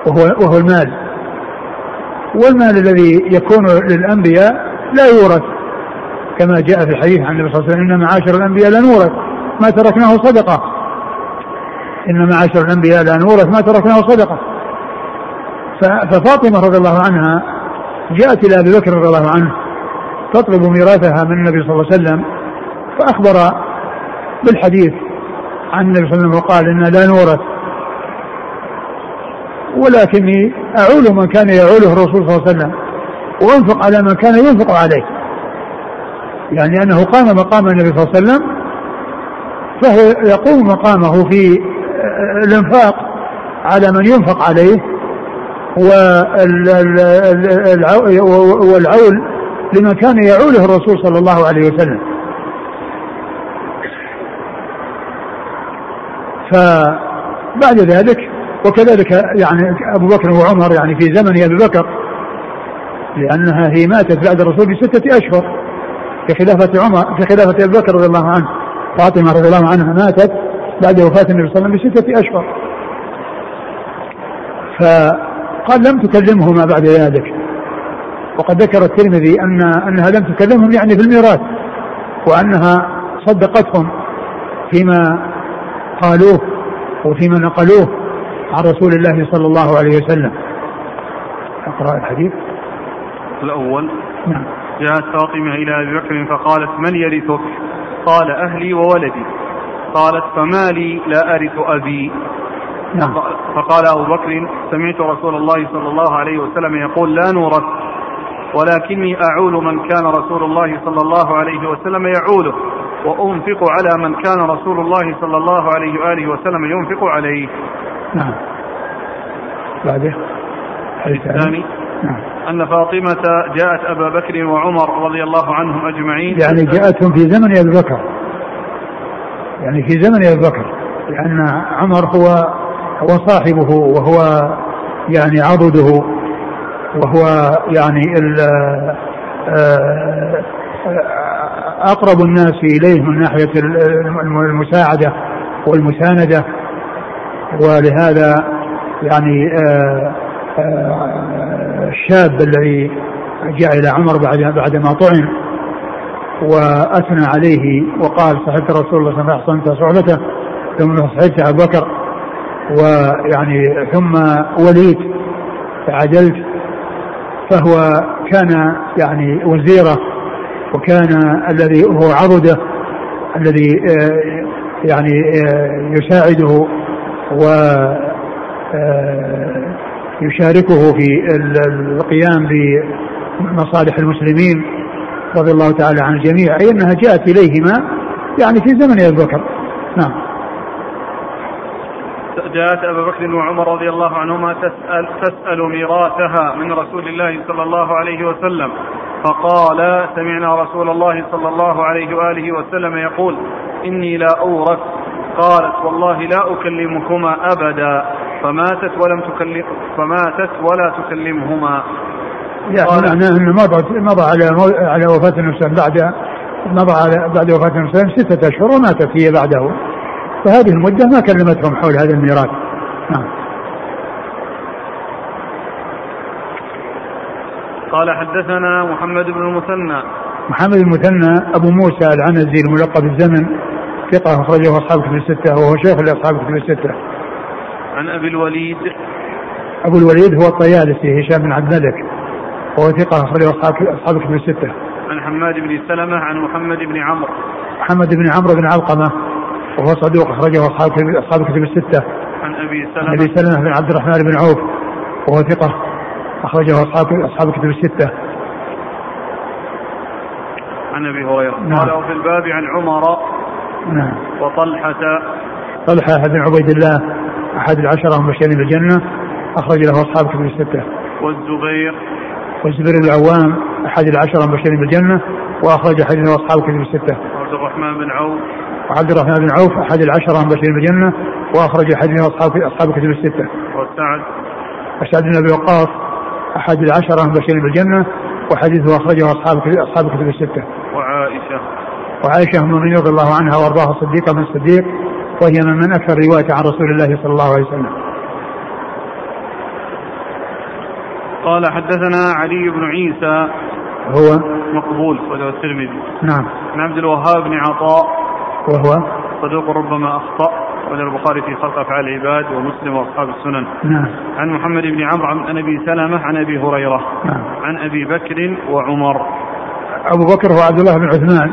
وهو, وهو المال. والمال الذي يكون للأنبياء لا يورث كما جاء في الحديث عن النبي صلى الله عليه وسلم إن معاشر الأنبياء لا نورث ما تركناه صدقة. إن معاشر الأنبياء لا نورث ما تركناه صدقة. ففاطمة رضي الله عنها جاءت إلى أبي بكر رضي الله عنه تطلب ميراثها من النبي صلى الله عليه وسلم فأخبر بالحديث عن النبي صلى الله عليه وسلم وقال إن لا نورث. ولكني أعول من كان يعوله الرسول صلى الله عليه وسلم وأنفق على من كان ينفق عليه. يعني أنه قام مقام النبي صلى الله عليه وسلم فهو يقوم مقامه في الإنفاق على من ينفق عليه والعول لمن كان يعوله الرسول صلى الله عليه وسلم. فبعد ذلك وكذلك يعني أبو بكر وعمر يعني في زمن أبي بكر لأنها هي ماتت بعد الرسول بستة أشهر في خلافة عمر في خلافة أبي بكر رضي الله عنه. فاطمة رضي الله عنها ماتت بعد وفاة النبي صلى الله عليه وسلم بستة أشهر. فقال لم تكلمهما بعد ذلك. وقد ذكر الترمذي ان أنها لم تكلمهم يعني في الميراث وأنها صدقتهم فيما قالوه وفيما نقلوه عن رسول الله صلى الله عليه وسلم. أقرأ الحديث. الأول. نعم. جاءت فاطمة إلى أبي بكر فقالت من يرثك؟ قال أهلي وولدي. قالت فما لي لا أرث أبي. نعم. فقال أبو بكر سمعت رسول الله صلى الله عليه وسلم يقول لا نورث ولكني أعول من كان رسول الله صلى الله عليه وسلم يعوله وأنفق على من كان رسول الله صلى الله عليه وآله وسلم ينفق عليه. نعم. بعده. الثاني نعم. أن فاطمة جاءت أبا بكر وعمر رضي الله عنهم أجمعين. يعني جاءتهم في زمن أبي بكر. يعني في زمن أبي بكر لأن عمر هو هو صاحبه وهو يعني عضده وهو يعني ال آه، أقرب الناس إليه من ناحية المساعدة والمساندة. ولهذا يعني آه، آه، الشاب الذي جاء إلى عمر بعد بعد ما طعن وأثنى عليه وقال صحبت رسول الله صلى الله عليه وسلم صحبته. ثم صحبت أبو بكر ويعني ثم وليد فعدلت فهو كان يعني وزيرة وكان الذي هو عضده الذي آه، يعني آه، يساعده و آه، يشاركه في القيام بمصالح المسلمين رضي الله تعالى عن الجميع أي أنها جاءت إليهما يعني في زمن أبي بكر. نعم. جاءت أبا بكر وعمر رضي الله عنهما تسال تسأل ميراثها من رسول الله صلى الله عليه وسلم. فقال سمعنا رسول الله صلى الله عليه وآله وسلم يقول إني لا أورث. قالت والله لا أكلمكما أبدا. فماتت ولم تكلم فماتت ولا تكلمهما. يعني معناه إنه مضى مضى على على وفاة النبي بعد مضى على بعد وفاة النبي ستة أشهر وماتت هي بعده. فهذه المدة ما كلمتهم حول هذا الميراث نعم قال حدثنا محمد بن المثنى محمد المثنى أبو موسى العنزي الملقب الزمن ثقة أخرجه أصحاب كتب الستة وهو شيخ لأصحاب كتب الستة. عن أبي الوليد أبو الوليد هو الطيالسي هشام بن عبد الملك وهو ثقة أخرجه أصحاب كتب الستة. عن حماد بن سلمة عن محمد بن عمرو. محمد بن عمرو بن علقمة وهو صدوق أخرجه أصحاب أصحاب كتب الستة. عن أبي سلمة. أبي سلمة بن عبد الرحمن بن عوف وهو ثقة أخرجه أصحاب أصحاب الكتب الستة. عن أبي هريرة نعم. قال وفي الباب عن عمر نعم وطلحة طلحة بن عبيد الله أحد العشرة المبشرين بالجنة أخرج له أصحاب كتب الستة والزبير والزبير بن العوام أحد العشرة المبشرين بالجنة وأخرج حديثه أصحاب كتب الستة وعبد الرحمن بن عوف وعبد الرحمن بن عوف أحد العشرة المبشرين بالجنة وأخرج حديثه أصحاب أصحاب كتب الستة. وسعد وسعد بن أبي وقاص أحد العشرة المبشرين بالجنة وحديثه أخرجه أصحاب أصحاب كتب الستة. وعائشة. وعائشة أم المؤمنين رضي الله عنها وأرضاها الصديقة من الصديق وهي من, من أكثر رواية عن رسول الله صلى الله عليه وسلم. قال حدثنا علي بن عيسى. هو؟ مقبول وله الترمذي. نعم. عن عبد الوهاب بن عطاء. وهو صدوق ربما أخطأ وله البخاري في خلق أفعال العباد ومسلم وأصحاب السنن. نعم. عن محمد بن عمرو عن أبي سلمة عن أبي هريرة نعم. عن أبي بكر وعمر. أبو بكر هو عبد الله بن عثمان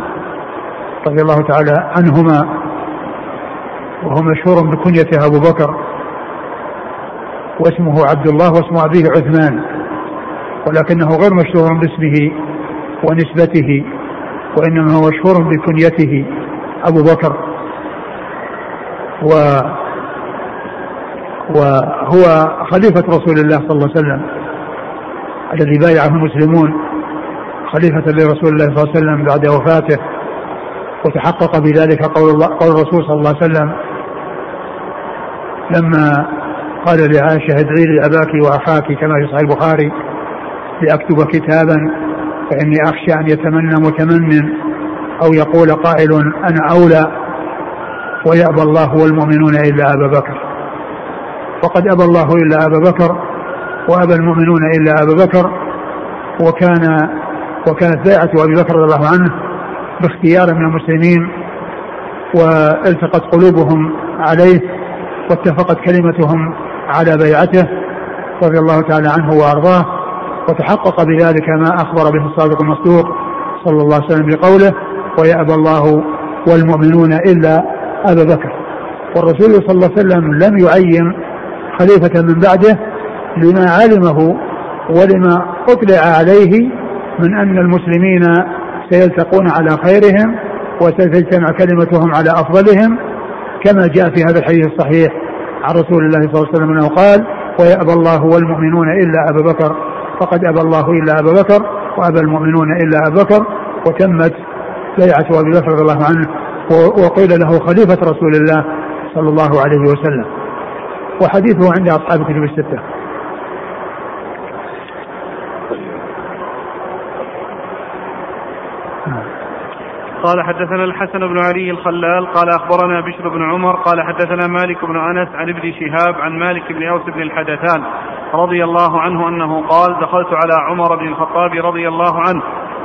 رضي الله تعالى عنهما وهو مشهور بكنيته أبو بكر واسمه عبد الله واسم أبيه عثمان ولكنه غير مشهور باسمه ونسبته وإنما هو مشهور بكنيته. أبو بكر و وهو خليفة رسول الله صلى الله عليه وسلم الذي بايعه المسلمون خليفة لرسول الله صلى الله عليه وسلم بعد وفاته وتحقق بذلك قول الله قول الرسول صلى الله عليه وسلم. لما قال لعائشة ادعي لي أباك وأخاك كما في صحيح البخاري لأكتب كتابا فإني أخشى أن يتمنى متمن أو يقول قائل أنا أولى ويأبى الله والمؤمنون إلا أبا بكر. وقد أبى الله إلا أبا بكر وأبى المؤمنون إلا أبا بكر وكان وكانت بيعة أبي بكر رضي الله عنه باختيار من المسلمين والتقت قلوبهم عليه واتفقت كلمتهم على بيعته رضي الله تعالى عنه وأرضاه وتحقق بذلك ما أخبر به الصادق المصدوق صلى الله عليه وسلم بقوله ويأبى الله والمؤمنون إلا أبا بكر. والرسول صلى الله عليه وسلم لم يعين خليفة من بعده لما علمه ولما أطلع عليه من أن المسلمين سيلتقون على خيرهم وستجتمع كلمتهم على أفضلهم كما جاء في هذا الحديث الصحيح عن رسول الله صلى الله عليه وسلم أنه قال ويأبى الله والمؤمنون إلا أبا بكر فقد أبى الله إلا أبا بكر وأبى المؤمنون إلا أبا بكر وتمت بيعة أبي بكر رضي الله عنه وقيل له خليفة رسول الله صلى الله عليه وسلم. وحديثه عند أصحاب الكتب الستة. قال حدثنا الحسن بن علي الخلال قال أخبرنا بشر بن عمر قال حدثنا مالك بن أنس عن ابن شهاب عن مالك بن أوس بن الحدثان رضي الله عنه أنه قال دخلت على عمر بن الخطاب رضي الله عنه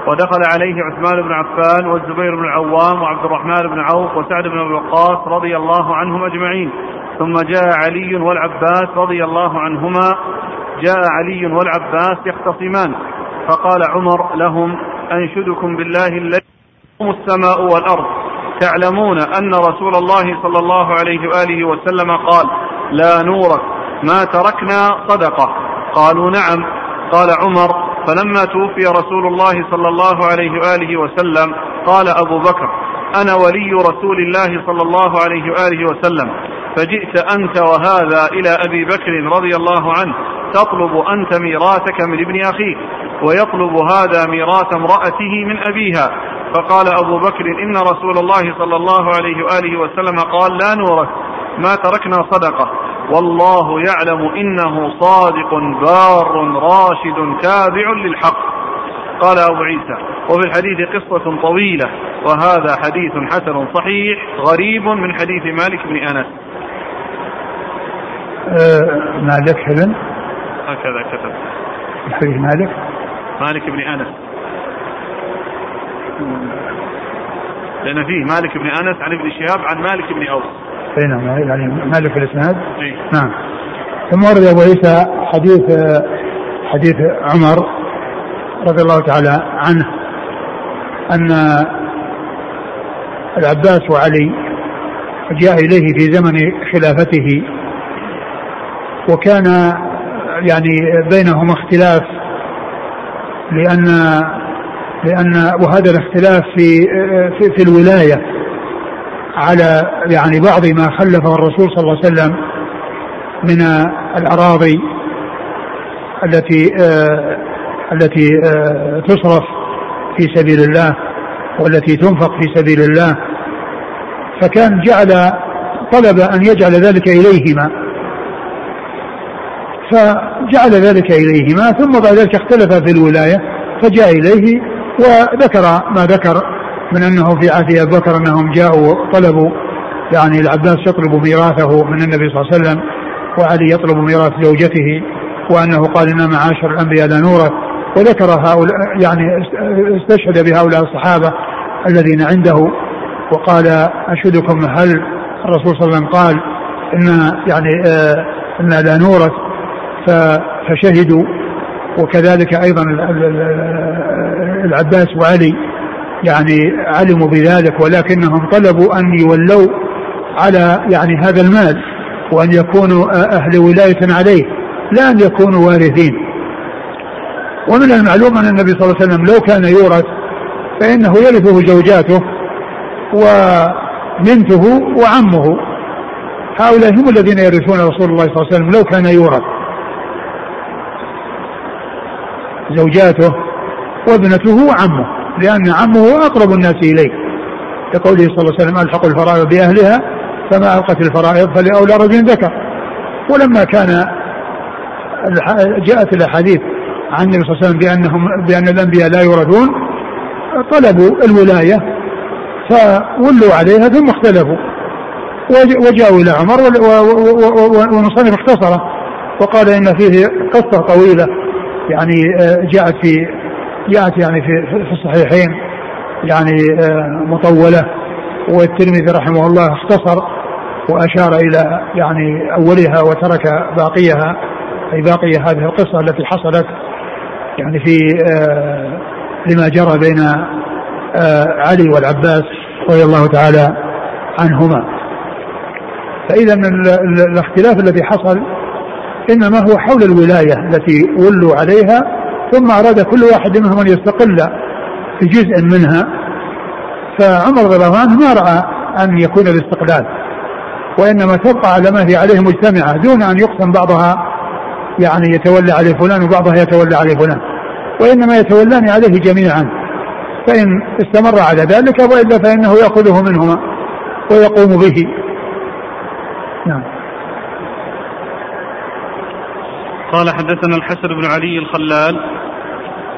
ودخل عليه عثمان بن عفان والزبير بن العوام وعبد الرحمن بن عوف وسعد بن أبي وقاص رضي الله عنهم أجمعين. ثم جاء علي والعباس رضي الله عنهما. جاء علي والعباس يختصمان. فقال عمر لهم أنشدكم بالله الذي السماء والأرض. تعلمون أن رسول الله صلى الله عليه وآله وسلم قال لا نورك ما تركنا صدقة. قالوا نعم. قال عمر فلما توفي رسول الله صلى الله عليه وآله وسلم قال أبو بكر أنا ولي رسول الله صلى الله عليه وآله وسلم فجئت أنت وهذا إلى أبي بكر رضي الله عنه تطلب أنت ميراثك من ابن أخيك ويطلب هذا ميراث امرأته من أبيها. فقال أبو بكر إن رسول الله صلى الله عليه وآله وسلم قال لا نورث ما تركنا صدقة. والله يعلم إنه صادق بار راشد تابع للحق. قال أبو عيسى وفي الحديث قصة طويلة وهذا حديث حسن صحيح غريب من حديث مالك بن أنس. أه مالك حلم هكذا كتب. حديث مالك؟ مالك بن أنس. لأن فيه مالك بن أنس عن ابن شهاب عن مالك بن أوس. اي نعم يعني مالك في الإسناد. إيه؟ نعم. ثم ورد أبو عيسى حديث حديث عمر رضي الله تعالى عنه أن العباس وعلي جاء إليه في زمن خلافته وكان يعني بينهما اختلاف لأن لأن وهذا الاختلاف في في, في الولاية. على يعني بعض ما خلفه الرسول صلى الله عليه وسلم من الأراضي التي آه التي آه تصرف في سبيل الله والتي تنفق في سبيل الله. فكان جعل طلب أن يجعل ذلك إليهما. فجعل ذلك إليهما ثم بعد ذلك اختلف في الولاية فجاء إليه وذكر ما ذكر من أنه في عهد أبي بكر أنهم جاءوا طلبوا يعني العباس يطلب ميراثه من النبي صلى الله عليه وسلم وعلي يطلب ميراث زوجته وأنه قال إن معاشر الأنبياء لا نورث وذكر هؤلاء يعني استشهد بهؤلاء الصحابة الذين عنده وقال أشهدكم هل الرسول صلى الله عليه وسلم قال إن يعني آه إن لا نورث فشهدوا وكذلك أيضا العباس وعلي يعني علموا بذلك ولكنهم طلبوا أن يولوا على يعني هذا المال وأن يكونوا أهل ولاية عليه لا أن يكونوا وارثين. ومن المعلوم أن النبي صلى الله عليه وسلم لو كان يورث فإنه يرثه زوجاته وبنته وعمه. هؤلاء هم الذين يرثون رسول الله صلى الله عليه وسلم لو كان يورث زوجاته وابنته وعمه. لأن عمه أقرب الناس إليه. لقوله صلى الله عليه وسلم ألحق الفرائض بأهلها فما ألقت الفرائض فلأولى رجل ذكر. ولما كان جاءت الأحاديث عن النبي صلى الله عليه وسلم بأنهم بأن الأنبياء لا يورثون طلبوا الولاية فولوا عليها ثم اختلفوا. وجاءوا إلى عمر والمصنف اختصره. وقال إن فيه قصة طويلة يعني جاءت في جاءت يعني في في الصحيحين يعني مطولة والترمذي رحمه الله اختصر وأشار إلى يعني أولها وترك باقيها أي باقي هذه القصة التي حصلت يعني في لما جرى بين علي والعباس رضي الله تعالى عنهما. فإذا الاختلاف الذي حصل إنما هو حول الولاية التي ولوا عليها ثم أراد كل واحد منهم أن يستقل في جزء منها فعمر رضي الله عنه ما رأى أن يكون الاستقلال وإنما تبقى على ما هي عليه مجتمعة دون أن يقسم بعضها يعني يتولى عليه فلان وبعضها يتولى عليه فلان وإنما يتولان عليه جميعا فإن استمر على ذلك وإلا فإنه يأخذه منهما ويقوم به. نعم. قال حدثنا الحسن بن علي الخلال.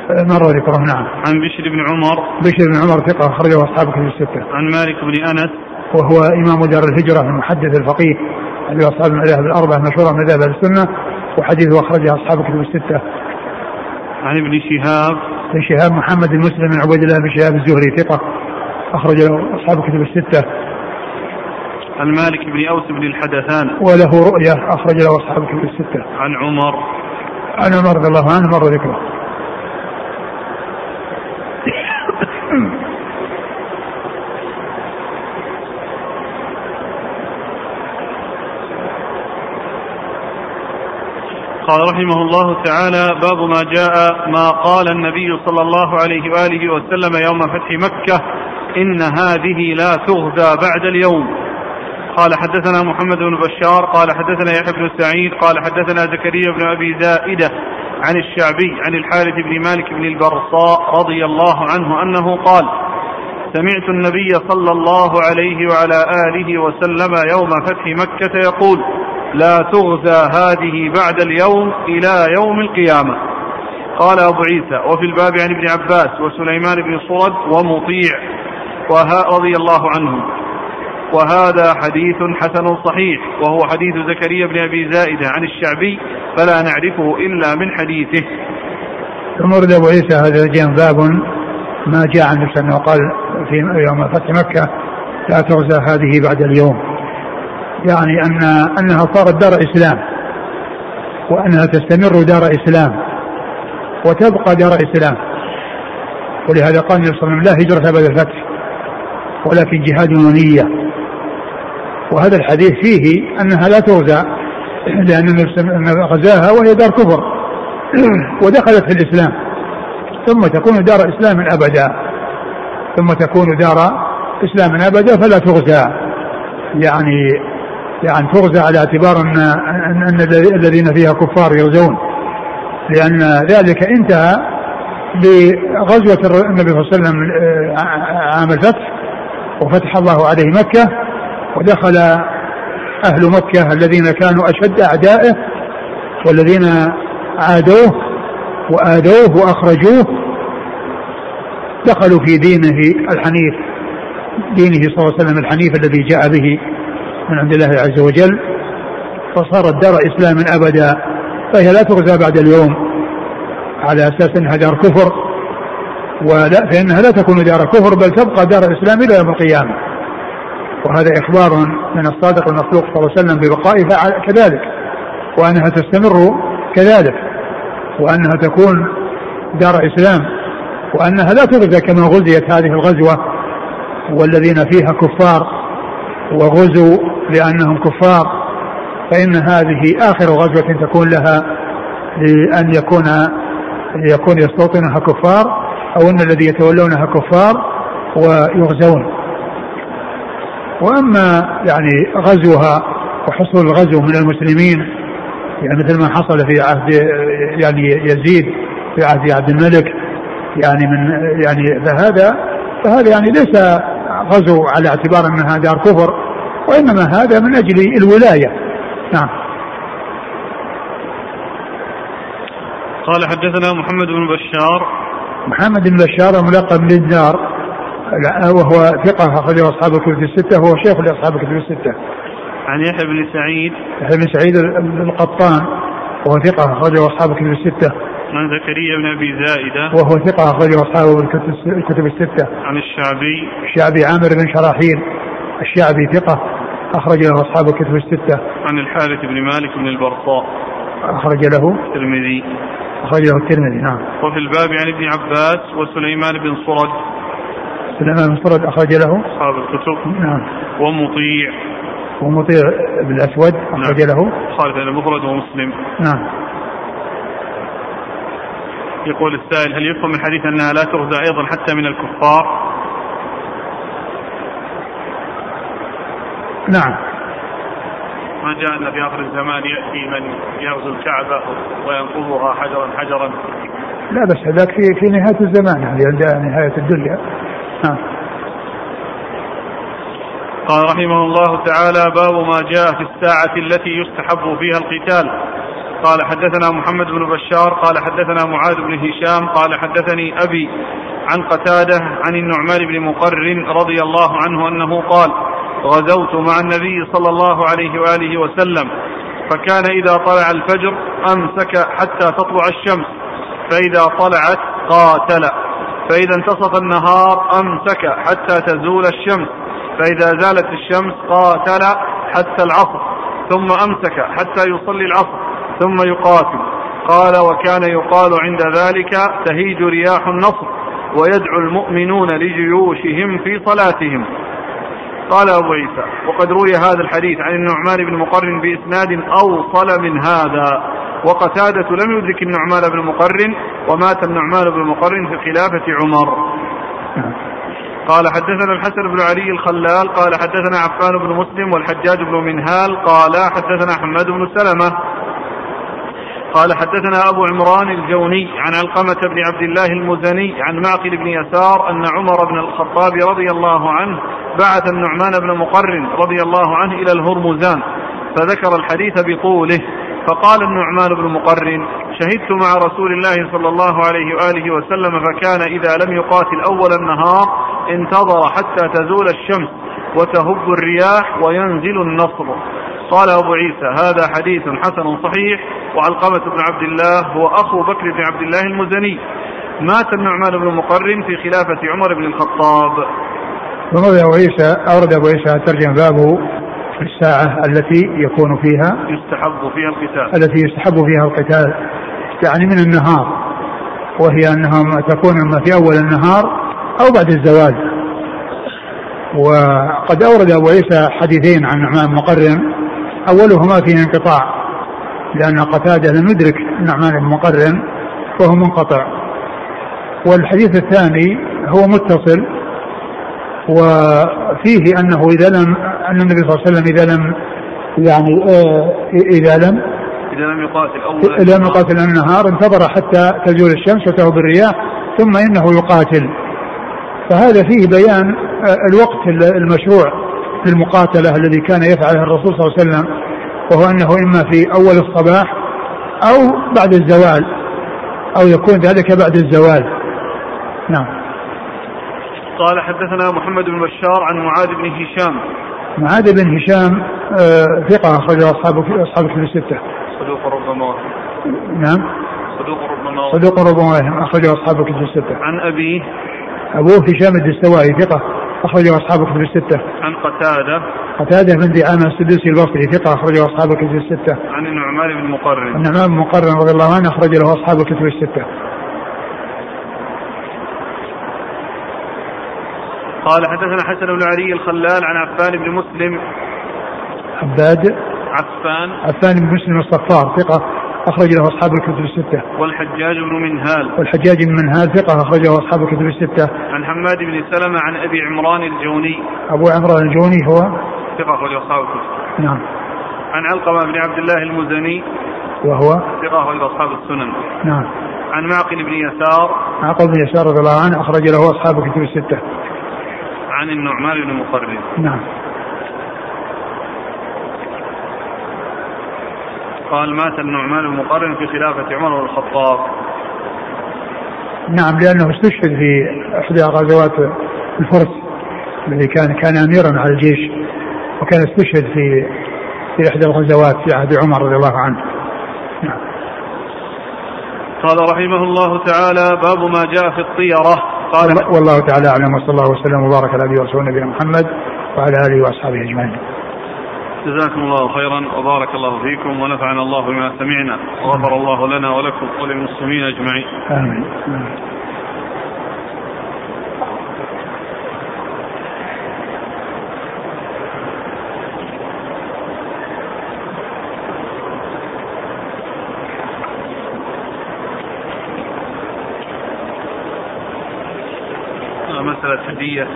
مر ذكره؟ نعم. عن بشر بن عمر. بشر بن عمر ثقة أخرجه أصحاب كتب الستة. عن مالك بن أنس. وهو إمام دار الهجرة المحدث الفقيه الذي أصحاب المذاهب الأربعة مشهورة من مذاهب السنة وحديثه أخرجه أصحاب كتب الستة. عن ابن شهاب. بن شهاب محمد بن مسلم بن عبيد الله بن شهاب الزهري ثقة أخرج له أصحاب كتب الستة. عن مالك بن أوس بن الحدثان. وله رؤية أخرج له أصحاب كتب الستة. عن عمر. عن عمر رضي الله عنه مر ذكره. قال رحمه الله تعالى باب ما جاء ما قال النبي صلى الله عليه وآله وسلم يوم فتح مكة. إن هذه لا تغزى بعد اليوم. قال حدثنا محمد بن بشار قال حدثنا يحيى بن سعيد قال حدثنا زكريا بن أبي زائدة عن الشعبي عن الحارث بن مالك بن البرصاء رضي الله عنه أنه قال سمعت النبي صلى الله عليه وعلى آله وسلم يوم فتح مكة يقول لا تغزى هذه بعد اليوم إلى يوم القيامة. قال أبو عيسى وفي الباب عن ابن عباس وسليمان بن صرد ومطيع رضي الله عنهم. وهذا حديث حسن صحيح وهو حديث زكريا بن أبي زائدة عن الشعبي فلا نعرفه إلا من حديثه. ثم ورد أبو عيسى هذا الجيم باب ما جاء عن نفسه أنه قال في يوم فتح مكة لا تغزى هذه بعد اليوم. يعني أن أنها صارت دار إسلام وأنها تستمر دار إسلام وتبقى دار إسلام. ولهذا قال النبي صلى الله عليه وسلم لا هجرة بعد الفتح ولكن جهاد ونية. وهذا الحديث فيه أنها لا تغزى لأن النبي غزاها وهي دار كفر ودخلت في الإسلام ثم تكون دار إسلام أبدا ثم تكون دار إسلام أبدا فلا تغزى يعني يعني تغزى على اعتبار أن أن الذين فيها كفار يغزون لأن ذلك انتهى بغزوة النبي صلى الله عليه وسلم آه، عام الفتح وفتح الله عليه مكة ودخل أهل مكة الذين كانوا أشد أعدائه والذين عادوه وآذوه وأخرجوه دخلوا في دينه الحنيف دينه صلى الله عليه وسلم الحنيف الذي جاء به من عند الله عز وجل. فصارت دار إسلام أبدا فهي لا تغزى بعد اليوم على أساس أنها دار كفر. ولا فإنها لا تكون دار كفر بل تبقى دار إسلام إلى يوم القيامة. وهذا إخبار من الصادق المخلوق صلى الله عليه وسلم ببقائها كذلك. وأنها تستمر كذلك. وأنها تكون دار إسلام. وأنها لا تغزى كما غزيت هذه الغزوة والذين فيها كفار وغزوا لأنهم كفار. فإن هذه آخر غزوة تكون لها لأن يكون يكون يستوطنها كفار أو أن الذي يتولونها كفار ويغزون. وأما يعني غزوها وحصول الغزو من المسلمين يعني مثل ما حصل في عهد يعني يزيد في عهد عبد الملك يعني من يعني فهذا فهذا يعني ليس غزو على اعتبار انها دار كفر وإنما هذا من أجل الولاية. نعم. قال حدثنا محمد بن بشار. محمد بن بشار ملقب بالدار وهو ثقة أخرجه أصحاب الكتب الستة وهو شيخ لأصحاب الكتب الستة. عن يحيى بن سعيد يحيى بن سعيد القطان وهو ثقة أخرجه أصحاب الكتب الستة. عن زكريا بن أبي زائدة وهو ثقة أخرجه أصحاب الكتب الستة. عن الشعبي الشعبي عامر بن شراحيل الشعبي ثقة أخرج له أصحاب الكتب الستة. عن الحارث بن مالك بن البرصاء. أخرج له الترمذي. أخرج له الترمذي نعم. وفي الباب عن ابن عباس وسليمان بن صرد. سليمان بن صرد أخرج له أصحاب الكتب. نعم. ومطيع. ومطيع بن الأسود أخرج نعم. له. خالد المفرد ومسلم. نعم. يقول السائل هل يفهم من حديث أنها لا تغزى أيضا حتى من الكفار؟ نعم ما جاء أن في آخر الزمان يأتي من يغزو الكعبة وينقضها حجرا حجرا لا بس هذاك في في نهاية الزمان يعني عند نهاية الدنيا نعم. قال رحمه الله تعالى باب ما جاء في الساعة التي يستحب فيها القتال. قال حدثنا محمد بن بشار قال حدثنا معاذ بن هشام قال حدثني أبي عن قتادة عن النعمان بن مقر رضي الله عنه أنه قال غزوت مع النبي صلى الله عليه وآله وسلم فكان إذا طلع الفجر أمسك حتى تطلع الشمس فإذا طلعت قاتل. فإذا انتصف النهار أمسك حتى تزول الشمس فإذا زالت الشمس قاتل حتى العصر ثم أمسك حتى يصلي العصر ثم يقاتل. قال وكان يقال عند ذلك تهيج رياح النصر ويدعو المؤمنون لجيوشهم في صلاتهم. قال أبو عيسى وقد روي هذا الحديث عن النعمان بن مقرن بإسناد أوصل من هذا وقتادة لم يدرك النعمان بن مقرن ومات النعمان بن مقرن في خلافة عمر. قال حدثنا الحسن بن علي الخلال قال حدثنا عفان بن مسلم والحجاج بن منهال قال حدثنا حماد بن سلمة قال حدثنا أبو عمران الجوني عن علقمة بن عبد الله المزني عن معقل بن يسار أن عمر بن الخطاب رضي الله عنه بعث النعمان بن مقرن رضي الله عنه إلى الهرمزان فذكر الحديث بطوله فقال النعمان بن مقرن شهدت مع رسول الله صلى الله عليه وآله وسلم فكان إذا لم يقاتل أول النهار انتظر حتى تزول الشمس وتهب الرياح وينزل النصر قال أبو عيسى هذا حديث حسن صحيح وعلقمة بن عبد الله هو أخو بكر بن عبد الله المزني. مات النعمان بن مقرن في خلافة عمر بن الخطاب. ثم أبو عيسى أورد أبو عيسى ترجم بابه في الساعة التي يكون فيها. يستحب فيها القتال. التي يستحب فيها القتال. يعني من النهار. وهي أنها تكون إما في أول النهار أو بعد الزوال. وقد أورد أبو عيسى حديثين عن نعمان مقرن. أولهما فيه انقطاع لأن قتادة لم يدرك النعمان بن مقرن وهو منقطع. والحديث الثاني هو متصل وفيه أنه إذا لم أن النبي صلى الله عليه وسلم إذا لم يعني آه، إذا لم إذا لم يقاتل أول إذا لم يقاتل النهار انتظر حتى تزول الشمس وتهب الرياح ثم إنه يقاتل. فهذا فيه بيان آه، الوقت المشروع. للمقاتلة الذي كان يفعله الرسول صلى الله عليه وسلم وهو أنه إما في أول الصباح أو بعد الزوال أو يكون ذلك بعد الزوال. نعم. قال حدثنا محمد بن بشار عن معاذ بن هشام. معاذ بن هشام آه، ثقة أخرجه أصحاب أصحاب الكتب الستة. صدوق ربما نعم. صدوق ربما صدوق ربما أخرجه أصحاب الكتب الستة. عن أبيه. أبوه هشام الدستوائي ثقة. أخرجه أصحاب الكتب الستة. عن قتادة. قتادة بن دعامة السدوسي البصري ثقة أخرجه أصحاب الكتب الستة. عن النعمان بن مقرن. النعمان بن مقرن رضي الله عنه أخرج له أصحاب الكتب الستة. قال حدثنا حسن بن علي الخلال عن عفان بن مسلم. عباد. عفان. عفان بن مسلم الصفار ثقة. أخرج له أصحاب الكتب الستة. والحجاج بن منهال. والحجاج بن منهال ثقة أخرجه أصحاب الكتب الستة. عن حماد بن سلمة عن أبي عمران الجوني. أبو عمران الجوني هو ثقة أخرجه أصحاب الكتب. نعم. عن علقمة بن عبد الله المزني. وهو ثقة أخرجه أصحاب السنن. نعم. عن معقل بن يسار. معقل بن يسار رضي الله عنه أخرج له أصحاب الكتب الستة. عن النعمان بن مقرن. نعم. قال مات النعمان بن مقرن في خلافة عمر بن الخطاب. نعم لأنه استشهد في إحدى غزوات الفرس الذي كان كان أميرا على الجيش وكان استشهد في في إحدى الغزوات في عهد عمر رضي الله عنه. نعم. قال رحمه الله تعالى باب ما جاء في الطيرة. قال والله تعالى أعلم وصلى الله وسلم وبارك على نبينا محمد وعلى آله وأصحابه أجمعين. جزاكم الله خيرا وبارك الله فيكم ونفعنا الله بما سمعنا وغفر الله لنا ولكم وللمسلمين أجمعين. آمين. مسألة هدية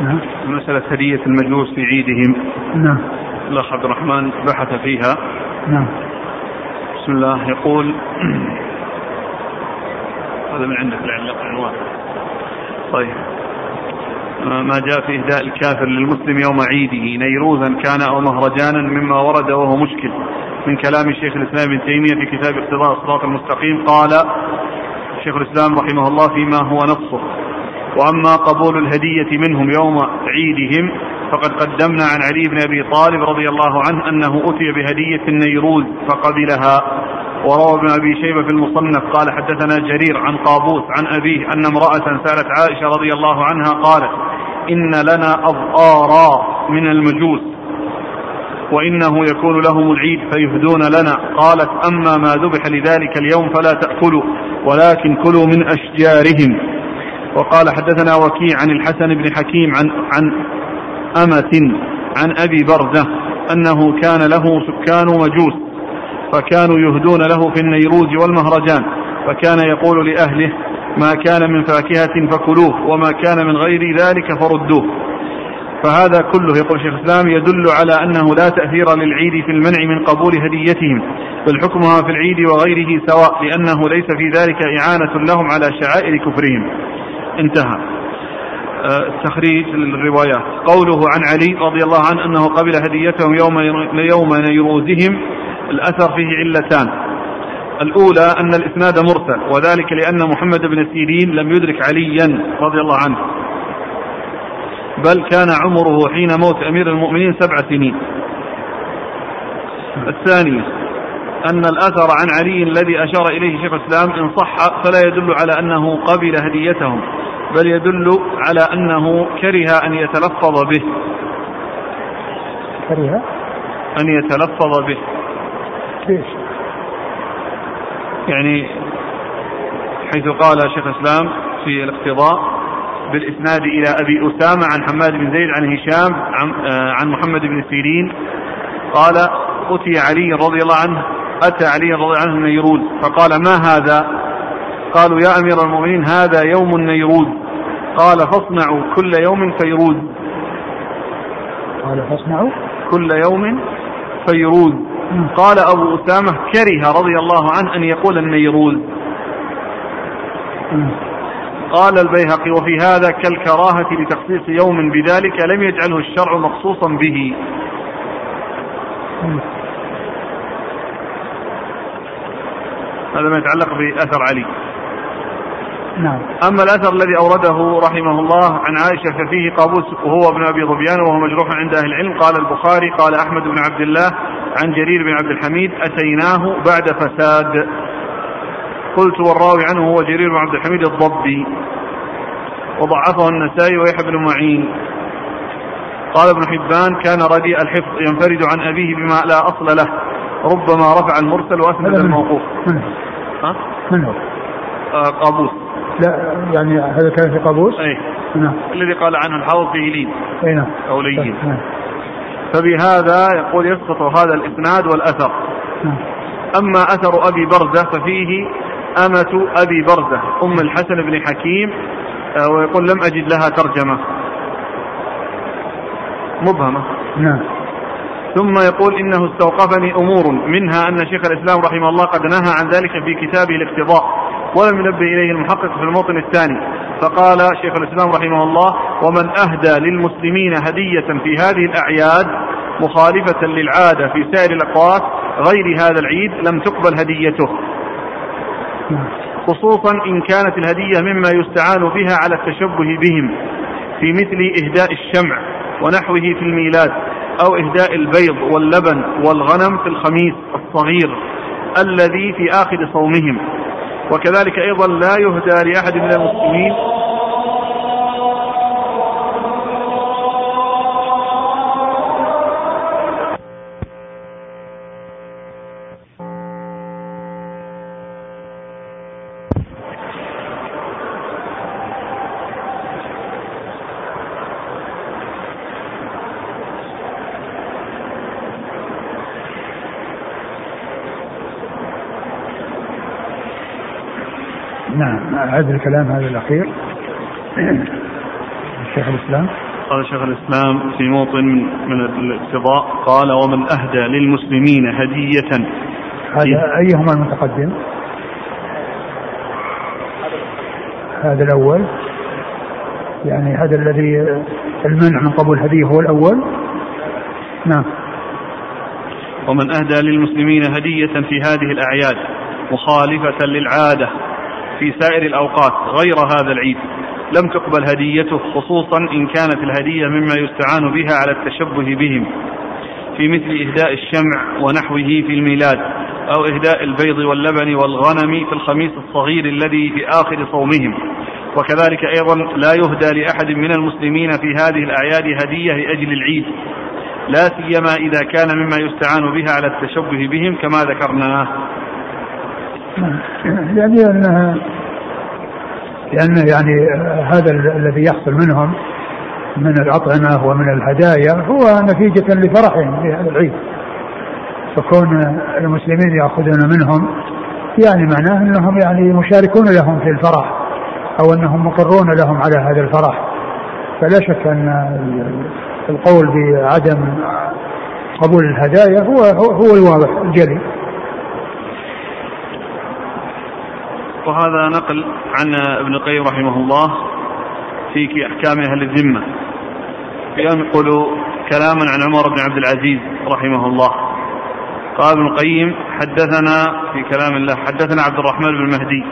نعم مسألة هدية المجوس في عيدهم. نعم. الأخ عبد الرحمن بحث فيها. نعم. بسم الله. يقول هذا من عندك العنوان طيب. ما جاء في إهداء الكافر للمسلم يوم عيده نيروزا كان أو مهرجانا مما ورد وهو مشكل. من كلام شيخ الإسلام ابن تيمية في كتاب اقتضاء الصراط المستقيم قال شيخ الإسلام رحمه الله فيما هو نصه. وأما قبول الهدية منهم يوم عيدهم فقد قدمنا عن علي بن أبي طالب رضي الله عنه أنه أتي بهدية النيروز فقبلها. وروى ابن أبي شيبة في المصنف قال حدثنا جرير عن قابوس عن أبيه أن امرأة سألت عائشة رضي الله عنها قالت إن لنا أضآرا من المجوس وإنه يكون لهم العيد فيهدون لنا. قالت أما ما ذبح لذلك اليوم فلا تأكلوا ولكن كلوا من أشجارهم. وقال حدثنا وكيع عن الحسن بن حكيم عن عن أمة عن أبي بردة أنه كان له سكان مجوس فكانوا يهدون له في النيروز والمهرجان فكان يقول لأهله ما كان من فاكهة فكلوه وما كان من غير ذلك فردوه. فهذا كله يقول شيخ الإسلام يدل على أنه لا تأثير للعيد في المنع من قبول هديتهم بل حكمها في العيد وغيره سواء لأنه ليس في ذلك إعانة لهم على شعائر كفرهم. انتهى. آه، للروايات قوله عن علي رضي الله عنه أنه قبل هديتهم يوم يوم نيروزهم الأثر فيه علتان. الأولى أن الإسناد مرسل وذلك لأن محمد بن سيرين لم يدرك عليا رضي الله عنه. بل كان عمره حين موت أمير المؤمنين سبع سنين. الثاني أن الأثر عن علي الذي أشار إليه شيخ الإسلام إن صح فلا يدل على أنه قبل هديتهم بل يدل على أنه كره أن يتلفظ به. كره؟ أن يتلفظ به. ليش؟ يعني حيث قال شيخ الإسلام في الاقتضاء بالإسناد إلى أبي أسامة عن حماد بن زيد عن هشام عن, آه، عن محمد بن سيرين قال أتي علي رضي الله عنه أتى علي رضي الله عنه النيروز فقال ما هذا؟ قالوا يا أمير المؤمنين هذا يوم النيروز قال فاصنعوا كل يوم فيروز قال فاصنعوا كل يوم فيروز قال أبو أسامة كره رضي الله عنه أن يقول النيروز قال البيهقي وفي هذا كالكراهة لتخصيص يوم بذلك لم يجعله الشرع مخصوصا به. هذا ما يتعلق بأثر علي. نعم. أما الأثر الذي أورده رحمه الله عن عائشة ففيه قابوس وهو ابن أبي ظبيان وهو مجروح عند أهل العلم قال البخاري قال أحمد بن عبد الله عن جرير بن عبد الحميد أتيناه بعد فساد. قلت والراوي عنه هو جرير بن عبد الحميد الضبي. وضعفه النسائي ويحيى بن معين. قال ابن حبان كان رديء الحفظ ينفرد عن أبيه بما لا أصل له. ربما رفع المرسل وأسند الموقوف. من ها؟ من هو؟ آه قابوس. لا يعني هذا كان في قابوس؟ أي. نعم. الذي قال عنه الحافظ فيه لين أي نعم. أو لين نعم. فبهذا يقول يسقط هذا الإسناد والأثر. نعم. أما أثر أبي برزة ففيه أمة أبي برزة أم الحسن بن حكيم آه، ويقول لم أجد لها ترجمة. مبهمة. نعم. ثم يقول إنه استوقفني أمور منها أن شيخ الإسلام رحمه الله قد نهى عن ذلك في كتابه الاقتضاء ولم ينبه إليه المحقق في الموطن الثاني. فقال شيخ الإسلام رحمه الله ومن أهدى للمسلمين هدية في هذه الأعياد مخالفة للعادة في سائر الأقوات غير هذا العيد لم تقبل هديته. خصوصا إن كانت الهدية مما يستعان بها على التشبه بهم في مثل إهداء الشمع ونحوه في الميلاد. أو إهداء البيض واللبن والغنم في الخميس الصغير الذي في آخر صومهم. وكذلك أيضا لا يهدى لأحد من المسلمين هذا الكلام هذا الأخير. شيخ الإسلام. قال شيخ الإسلام في موطن من الاقتضاء قال ومن أهدى للمسلمين هدية. هذا أيهما المتقدم؟ هذا الأول. يعني هذا الذي المنع من قبول الهدية هو الأول. نعم. ومن أهدى للمسلمين هدية في هذه الأعياد مخالفة للعادة. في سائر الأوقات غير هذا العيد. لم تقبل هديته خصوصا إن كانت الهدية مما يستعان بها على التشبه بهم في مثل إهداء الشمع ونحوه في الميلاد أو إهداء البيض واللبن والغنم في الخميس الصغير الذي في آخر صومهم. وكذلك أيضا لا يهدى لأحد من المسلمين في هذه الأعياد هدية لأجل العيد لا سيما إذا كان مما يستعان بها على التشبه بهم كما ذكرناه. يعني أنها لأن يعني هذا الذي يحصل منهم من الأطعمة ومن الهدايا هو نتيجة لفرحهم في هذا العيد. فكون المسلمين يأخذون منهم يعني معناه أنهم يعني مشاركون لهم في الفرح أو أنهم مقرون لهم على هذا الفرح. فلا شك أن القول بعدم قبول الهدايا هو هو الواضح الجلي. وهذا نقل عن ابن القيم رحمه الله في أحكام أهل الذمة. ينقل كلاما عن عمر بن عبد العزيز رحمه الله. قال ابن القيم حدثنا في كلام الله حدثنا عبد الرحمن بن مهدي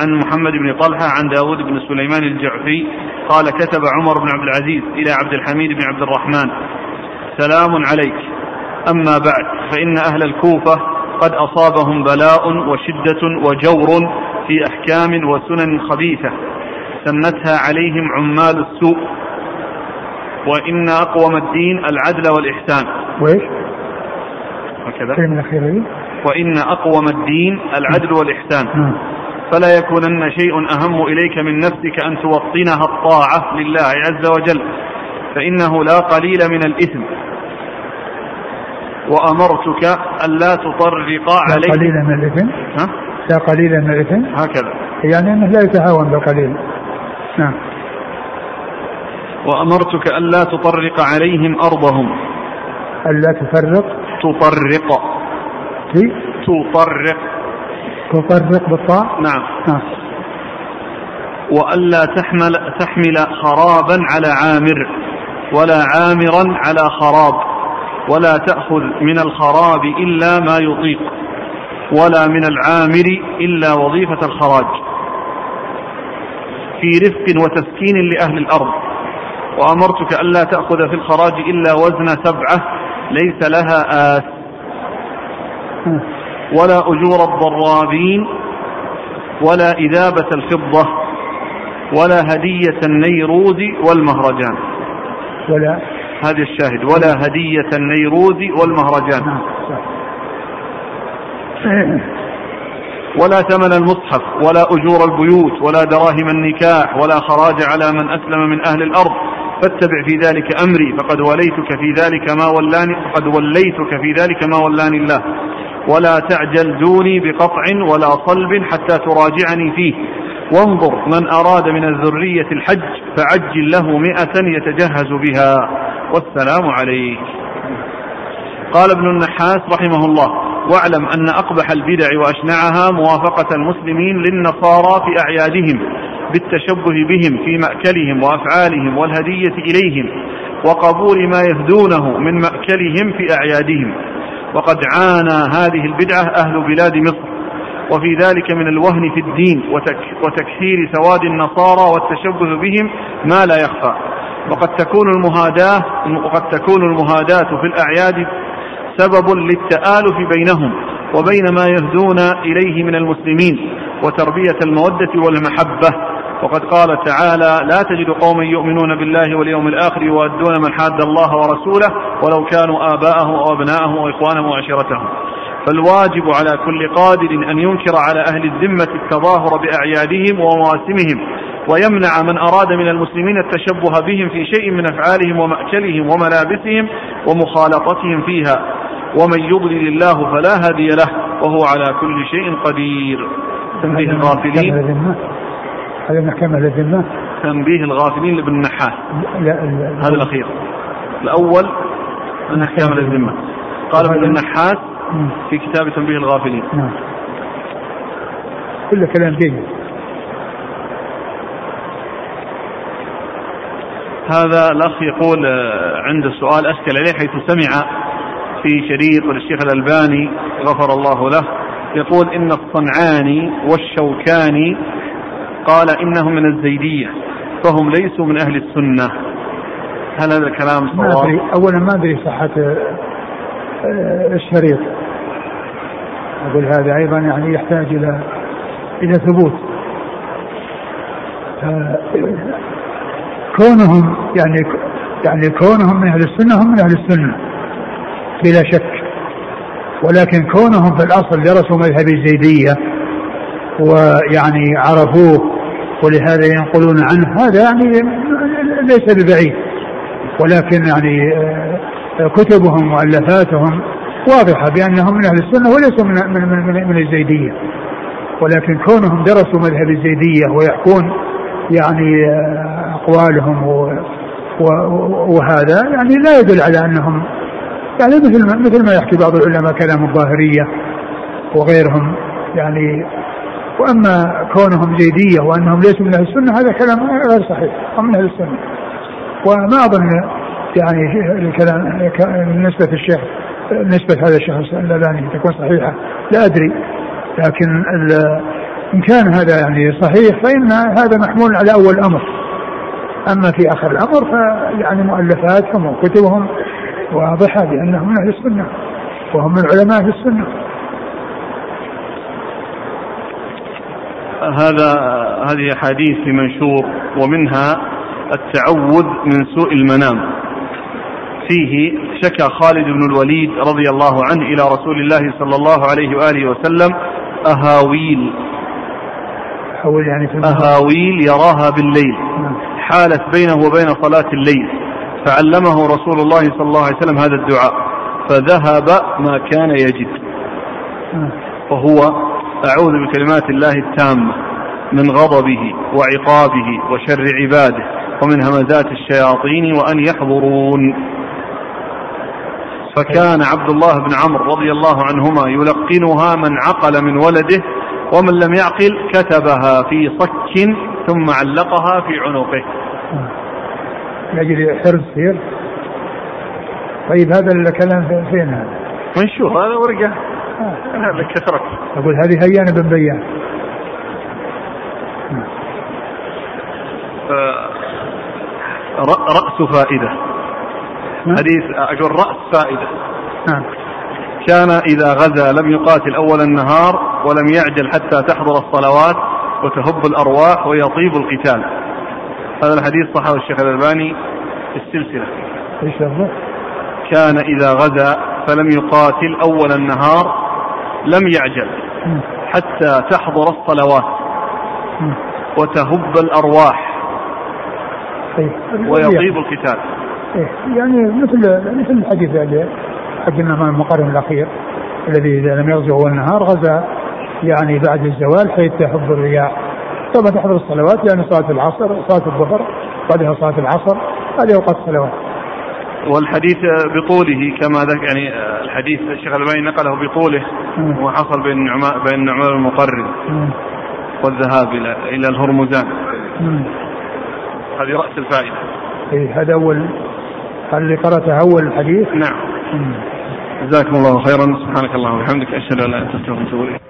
عن محمد بن طلحة عن داود بن سليمان الجعفي قال كتب عمر بن عبد العزيز إلى عبد الحميد بن عبد الرحمن سلام عليك. أما بعد فإن أهل الكوفة قد أصابهم بلاء وشدة وجور في أحكام وسنن خبيثة سنتها عليهم عمال السوء وإن أقوم الدين العدل والإحسان. وإيش؟ هكذا. من وإن أقوم الدين العدل والإحسان. فلا يكونن شيء أهم إليك من نفسك أن توطنها الطاعة لله عز وجل. فإنه لا قليل من الإثم. وأمرتك ألا تطرق عليك. قليلا من الإثم. ها؟ لا قليلا من الإثم. هكذا. يعني أنه لا يتهاون بالقليل. نعم. وأمرتك ألا تطرق عليهم أرضهم. ألا تفرق. تطرق. في؟ تطرق. تطرق بالطاء؟ نعم. نعم. وألا تحمل تحمل خرابا على عامر ولا عامرا على خراب. ولا تأخذ من الخراب إلا ما يطيق ولا من العامر إلا وظيفة الخراج. في رفق وتسكين لأهل الأرض وأمرتك ألا تأخذ في الخراج إلا وزن سبعة ليس لها آس. ولا أجور الضرابين ولا إذابة الفضة ولا هدية النيروز والمهرجان. ولا هذا الشاهد ولا هدية النيروز والمهرجان. نعم ولا ثمن المصحف ولا أجور البيوت ولا دراهم النكاح ولا خراج على من أسلم من أهل الأرض. فاتبع في ذلك أمري فقد وليتك في ذلك ما ولاني فقد وليتك في ذلك ما ولاني الله. ولا تعجل دوني بقطع ولا صلب حتى تراجعني فيه. وانظر من أراد من الذرية الحج فعجل له مئة يتجهز بها. والسلام عليك. قال ابن النحاس رحمه الله واعلم أن أقبح البدع وأشنعها موافقة المسلمين للنصارى في أعيادهم بالتشبه بهم في مأكلهم وأفعالهم والهدية إليهم وقبول ما يهدونه من مأكلهم في أعيادهم. وقد عانى هذه البدعة أهل بلاد مصر. وفي ذلك من الوهن في الدين وتكثير سواد النصارى والتشبه بهم ما لا يخفى. وقد تكون المهاداة وقد تكون المهاداة في الأعياد سبب للتآلف بينهم وبين ما يهدون إليه من المسلمين وتربية المودة والمحبة. وقد قال تعالى لا تجد قوما يؤمنون بالله واليوم الآخر يؤدون من حاد الله ورسوله ولو كانوا آباءهم أو أبناءهم أو إخوانهم وعشيرتهم. فالواجب على كل قادر أن ينكر على أهل الذمة التظاهر بأعيادهم ومواسمهم ويمنع من أراد من المسلمين التشبه بهم في شيء من أفعالهم ومأكلهم وملابسهم ومخالطتهم فيها. ومن يضلل الله فلا هادي له وهو على كل شيء قدير. تنبيه الغافلين. هذا أهل الذمة تنبيه الغافلين لابن النحاس. هذا الأخير. الأول من أحكام الذمة قال ابن النحاس في كتاب تنبيه الغافلين. نعم. كل كلام جيد. هذا الأخ يقول آه، عنده سؤال أشكل عليه حيث سمع في شريط للشيخ الألباني غفر الله له يقول إن الصنعاني والشوكاني قال إنهم من الزيدية فهم ليسوا من أهل السنة. هل هذا الكلام صواب؟ ما أدري. أولا ما أدري صحة آه، الشريط. أقول هذا أيضا يعني يحتاج إلى إلى ثبوت. كونهم يعني يعني كونهم من أهل السنة هم من أهل السنة بلا شك. ولكن كونهم في الأصل درسوا مذهب الزيدية ويعني عرفوه ولهذا ينقلون عنه. هذا يعني ليس ببعيد. ولكن يعني آه، كتبهم مؤلفاتهم واضحة بأنهم من أهل السنة وليسوا من, من, من, من الزيدية. ولكن كونهم درسوا مذهب الزيدية ويحكون يعني آه، أقوالهم وهذا يعني لا يدل على أنهم يعني مثل ما مثل ما يحكي بعض العلماء كلام الظاهرية وغيرهم يعني. وأما كونهم زيدية وأنهم ليسوا من أهل السنة هذا كلام غير صحيح. هم من أهل السنة. وما أظن يعني الكلام نسبة الشيخ نسبة هذا الشخص اللباني تكون صحيحة. لا أدري. لكن إن كان هذا يعني صحيح فإن هذا محمول على أول الأمر أما في آخر الأمر فيعني مؤلفاتهم وكتبهم واضحة بأنهم من أهل السنة وهم من علماء السنة. هذا هذه أحاديث في منشور ومنها التعوذ من سوء المنام. فيه شكى خالد بن الوليد رضي الله عنه إلى رسول الله صلى الله عليه وآله وسلم أهاويل. يعني في أهاويل يراها بالليل. نعم. حالت بينه وبين صلاة الليل. فعلمه رسول الله صلى الله عليه وسلم هذا الدعاء. فذهب ما كان يجد. نعم. وهو أعوذ بكلمات الله التامة من غضبه وعقابه وشر عباده ومن همزات الشياطين وأن يحضرون. فكان عبد الله بن عمرو رضي الله عنهما يلقنها من عقل من ولده ومن لم يعقل كتبها في صك ثم علقها في عنقه. لأجل حرز سير. طيب هذا الكلام فين هذا؟ منشور هذا؟ ورقة. هذا كثرت أقول هذه هيان بن بيان. رأس فائدة. حديث أقول رأس فائدة. نعم. كان إذا غزا لم يقاتل أول النهار ولم يعجل حتى تحضر الصلوات وتهب الأرواح ويطيب القتال. هذا الحديث صححه الشيخ الألباني في السلسلة. إيش كان إذا غزا فلم يقاتل أول النهار لم يعجل حتى تحضر الصلوات وتهب الأرواح طيب. ويطيب القتال. يعني مثل مثل الحديث حق النعمان المقرن الأخير الذي إذا لم يغزو اول النهار غزا يعني بعد الزوال حيث تحب الرياح. طبعا تحضر الصلوات يعني صلاة العصر صلاة الظهر بعدها صلاة العصر هذه أوقات الصلوات. والحديث بطوله كما ذكر يعني الحديث الشيخ الباني نقله بطوله وحصل بين النعمان بين النعمان المقرن. والذهاب إلى إلى الهرمزان. هذه رأس الفائدة. اي هذا أول هذا قراته اول الحديث. نعم. جزاكم الله خيرا. سبحانك اللهم وبحمدك أشهد أن لا إله إلا أنت أستغفرك